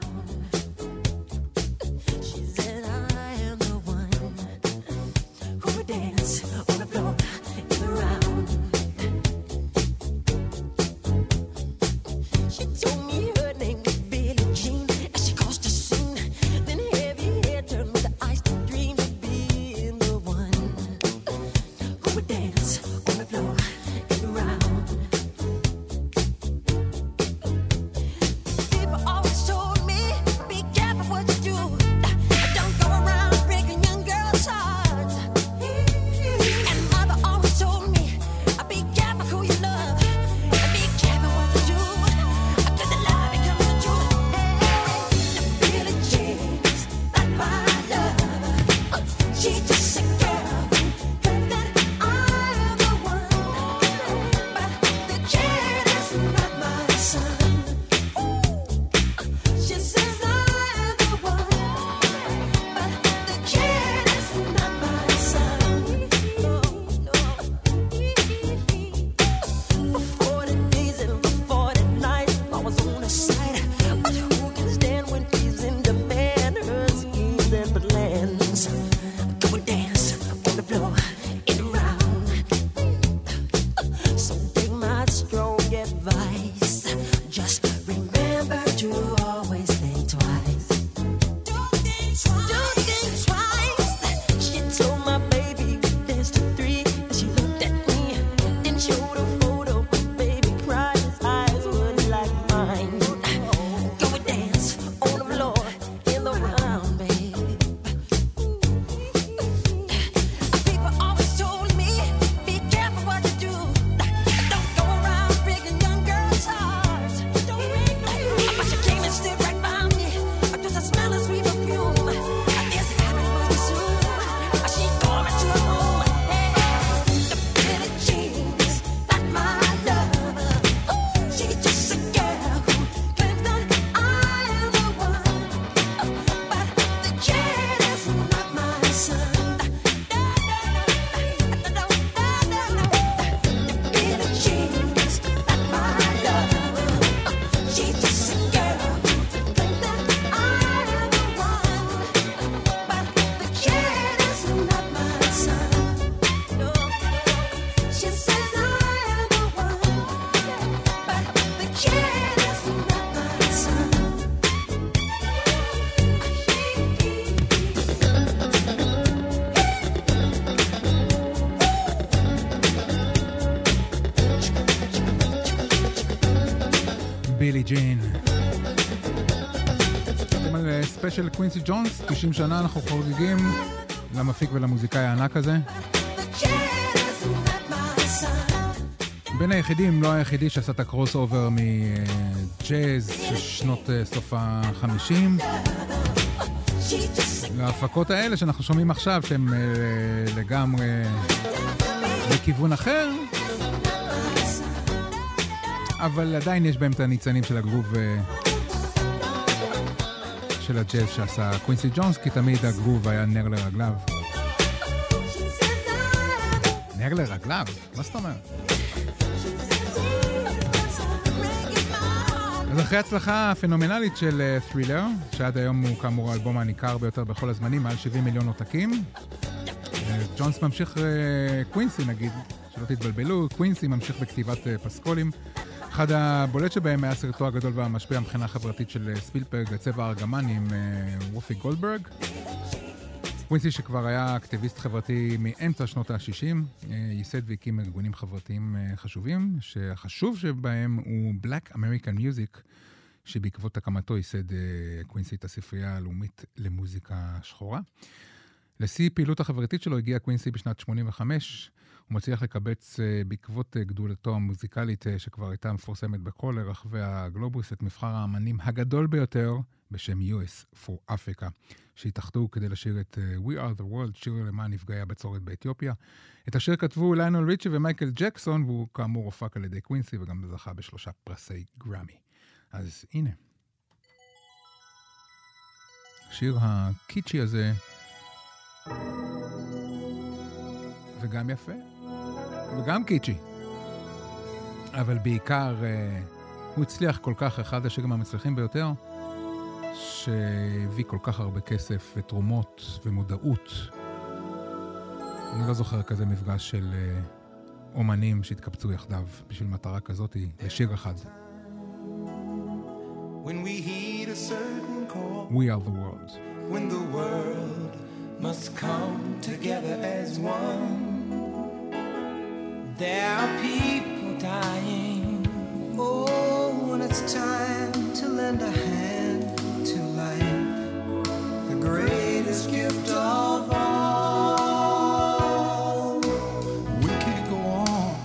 של קווינסי ג'ונס, 90 שנה אנחנו חוגגים למפיק ולמוזיקאי הענק הזה. בין היחידים, לא היחידי שעשה את ה crossover מג'אז של שנות אה, סוף החמישים. וההפקות האלה שאנחנו שומעים עכשיו, שהן אה, לגמרי לכיוון אחר, אבל עדיין יש בהם את הניצנים של הגרוב. אה, של הג'אז שעשה קווינסי ג'ונס, כי תמיד הגרוב היה נר לרגליו. נר לרגליו? מה זאת אומרת? אז אחרי ההצלחה הפנומנלית של אה, Thriller, שעד היום הוא כאמור האלבום הניכר ביותר בכל הזמנים, מעל 70 מיליון עותקים, אה, ג'ונס ממשיך, אה, קווינסי נגיד, שלא תתבלבלו, קווינסי ממשיך בכתיבת פסקולים. אחד הבולט שבהם היה סרטו הגדול והמשפיע מבחינה חברתית של אה, ספילברג, צבע הארגמן עם אה, וופי גולדברג. קווינסי שכבר היה אקטיביסט חברתי מאמצע שנות ה-60, ייסד והקים ארגונים חברתיים אה, חשובים, שהחשוב שבהם הוא Black American Music, שבעקבות הקמתו ייסד אה, קווינסי את הספרייה הלאומית למוזיקה שחורה. לשיא פעילות החברתית שלו הגיע קווינסי בשנת 85. הוא מצליח לקבץ אה, בעקבות אה, גדולתו המוזיקלית, אה, שכבר הייתה מפורסמת בכל רחבי הגלובוס, את מבחר האמנים הגדול ביותר בשם US for Africa, שהתאחדו כדי לשיר את We are the world, שיר למען נפגעי הבצורת באתיופיה. את השיר כתבו ליונל ריצ'י ומייקל ג'קסון, והוא כאמור הופק על ידי קווינסי וגם זכה בשלושה פרסי גראמי. אז הנה. השיר הקיצ'י הזה, וגם יפה, וגם קיצ'י. אבל בעיקר, אה, הוא הצליח כל כך, אחד השירים המצליחים ביותר, שהביא כל כך הרבה כסף ותרומות ומודעות. אני לא זוכר כזה מפגש של אה, אומנים שהתקבצו יחדיו בשביל מטרה כזאת, לשיר אחד. When we heed a certain call, We are the world. when the world must come together as one. There are people dying. Oh, when it's time to lend a hand to life, the greatest gift of all. We can't go on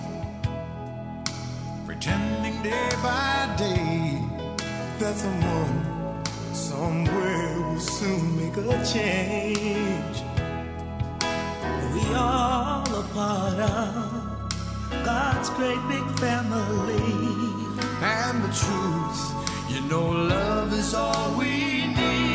pretending day by day that someone somewhere will soon make a change. We all a part of God's great big family. And the truth, you know, love is all we need.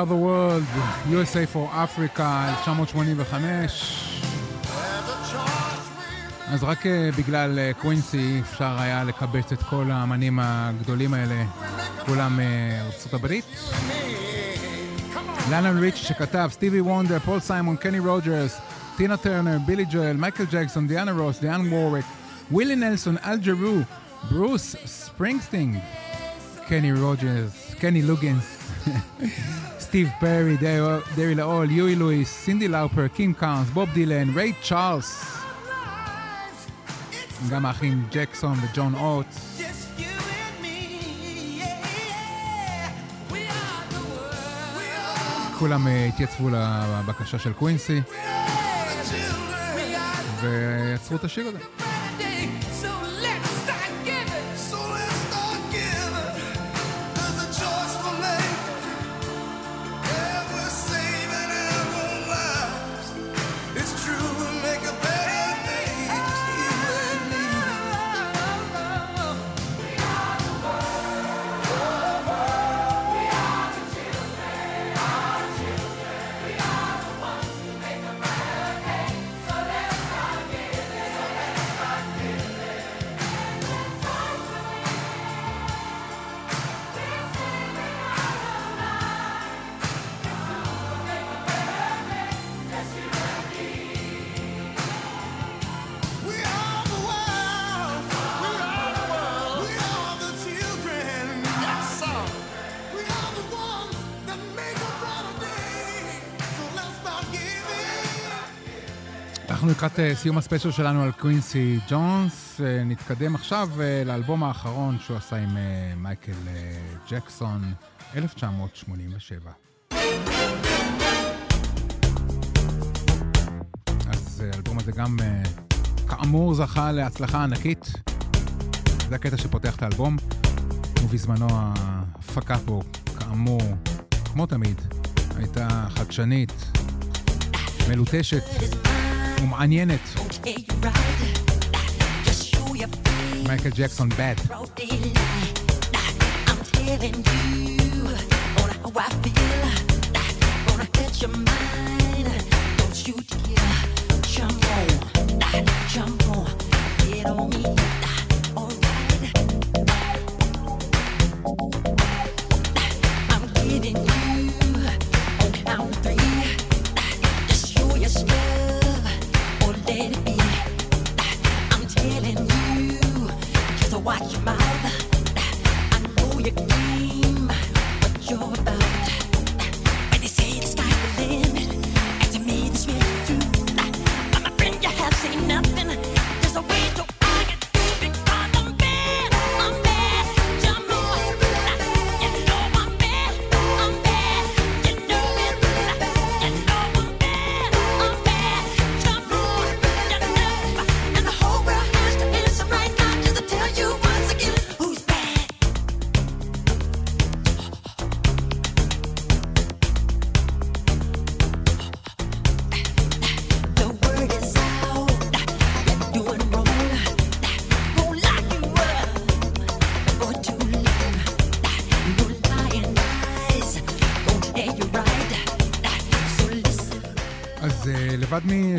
Are the world, USA for Africa, 1985. אז רק אה, בגלל אה, קווינסי אפשר היה לקבץ את כל האמנים הגדולים האלה, כולם מארצות הברית. ליונל ריצ'י שכתב, סטיבי וונדר, פול סיימון, קני רוג'רס, טינה טרנר, בילי ג'ואל, מייקל ג'קסון, דיאנה רוס, דיון וורוויק, ווילי נלסון, אל ג'רו, ברוס ספרינגסטין, קני רוג'רס, קני לוגינס, סטיב פרי, דריל הול, יואי לואיס, סינדי לאופר, קים קאונס, בוב דילן, ריי צ'ארלס, גם האחים ג'קסון וג'ון אוטס. כולם אה, התייצבו לבקשה של קווינסי ויצרו את השיר הזה. לקראת אה, סיום הספיישל שלנו על קווינסי ג'ונס. אה, נתקדם עכשיו אה, לאלבום האחרון שהוא עשה עם מייקל ג'קסון, 1987. אז האלבום הזה גם, כאמור, זכה להצלחה ענקית. זה הקטע שפותח את האלבום, ובזמנו ההפקה פה, כאמור, כמו תמיד, הייתה חדשנית, מלוטשת ומעניינת. מייקל ג'קסון בד. Jump on, get on me, alright. I'm getting you watch my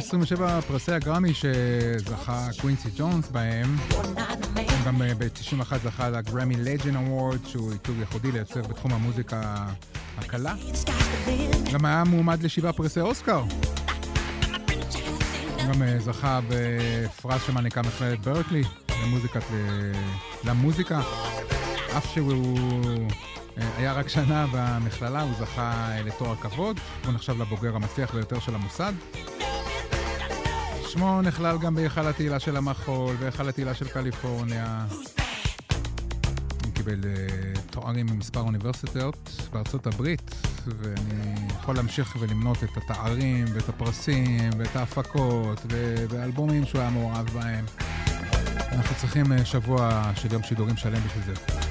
27 פרסי הגרמי שזכה קווינסי ג'ונס בהם. גם אה, ב-91 זכה לגרמי Legend Award, שהוא ייצוג ייחודי ליוצר בתחום המוזיקה הקלה. גם היה מועמד לשבעה פרסי אוסקר. גם אה, זכה בפרס שמעניקה מכללת ברקלי למוזיקת, אה, למוזיקה. אף שהוא היה רק שנה במכללה, הוא זכה לתואר כבוד, הוא נחשב לבוגר המצליח ביותר של המוסד. שמו נכלל גם בהיכל התהילה של המחול, בהיכל התהילה של קליפורניה. הוא קיבל uh, תוארים ממספר אוניברסיטאות בארצות הברית, ואני יכול להמשיך ולמנות את התארים ואת הפרסים ואת ההפקות ואלבומים שהוא היה מעורב בהם. אנחנו צריכים uh, שבוע של יום שידורים שלם בשביל זה.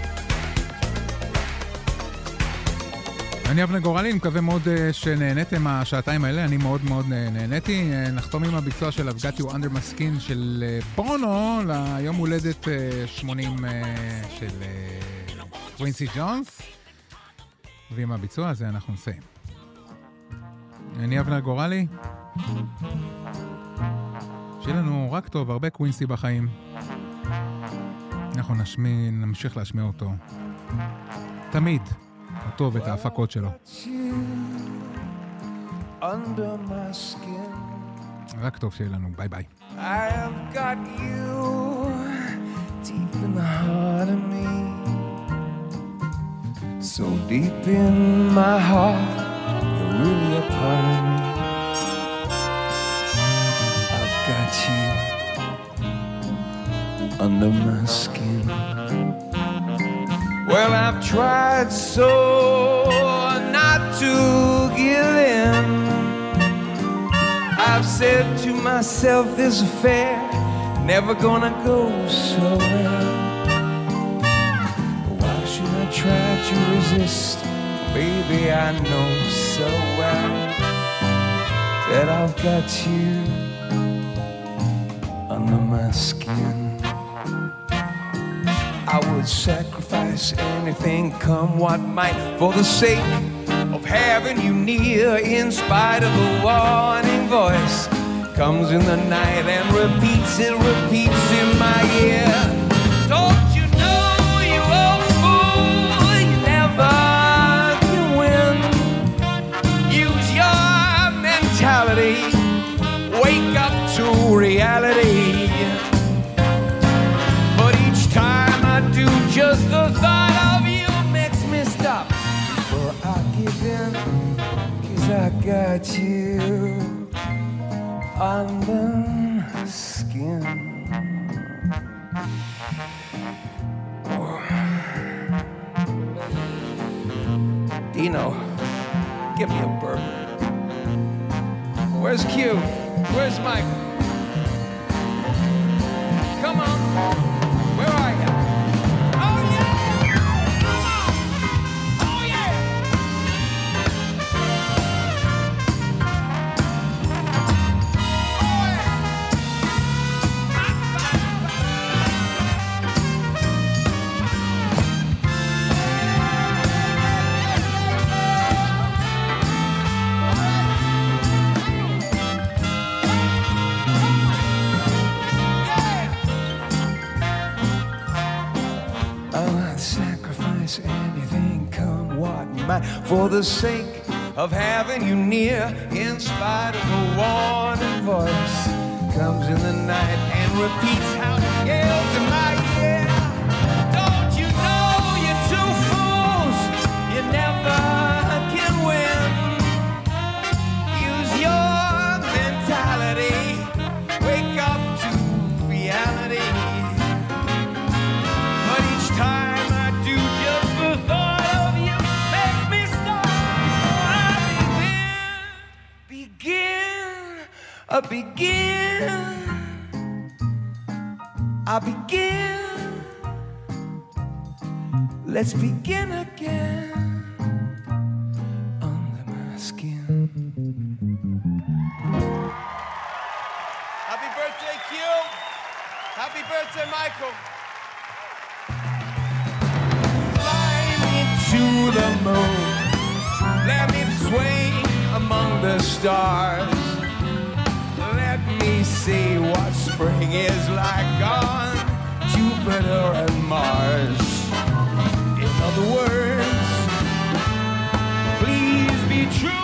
אני אבנר גורלי, מקווה מאוד אה, שנהניתם מהשעתיים האלה, אני מאוד מאוד נהניתי. אה, נחתום עם הביצוע של I've got you under my skin של אה, בונו ליום הולדת אה, 80 אה, של קווינסי ג'ונס. ועם הביצוע הזה אנחנו נסיים. אני אבנר גורלי. שיהיה לנו רק טוב, הרבה קווינסי בחיים. אנחנו נשמיע, נמשיך להשמיע אותו. תמיד. אותו ואת ההפקות שלו. Under my skin, רק טוב שיהיה לנו, ביי ביי. I have got you deep in the heart of me. So deep in my heart, you're really a part of me. I've got you under my skin. Well, I've tried so not to give in. I've said to myself, this affair never gonna go so well. But why should I try to resist? Baby, I know so well that I've got you under my skin. I would sacrifice anything, come what might, for the sake of having you near. In spite of the warning voice, comes in the night and repeats it, repeats in my ear. I got you under skin. Dino, give me a burger. Where's Q? Where's Mike? Come on. For the sake of having you near. In spite of a warning voice, comes in the night and repeats I begin, I begin. Let's begin again under my skin. Happy birthday, Q. Happy birthday, Michael. Fly me to the moon. Let me swing among the stars see what spring is like on Jupiter and Mars. In other words, please be true.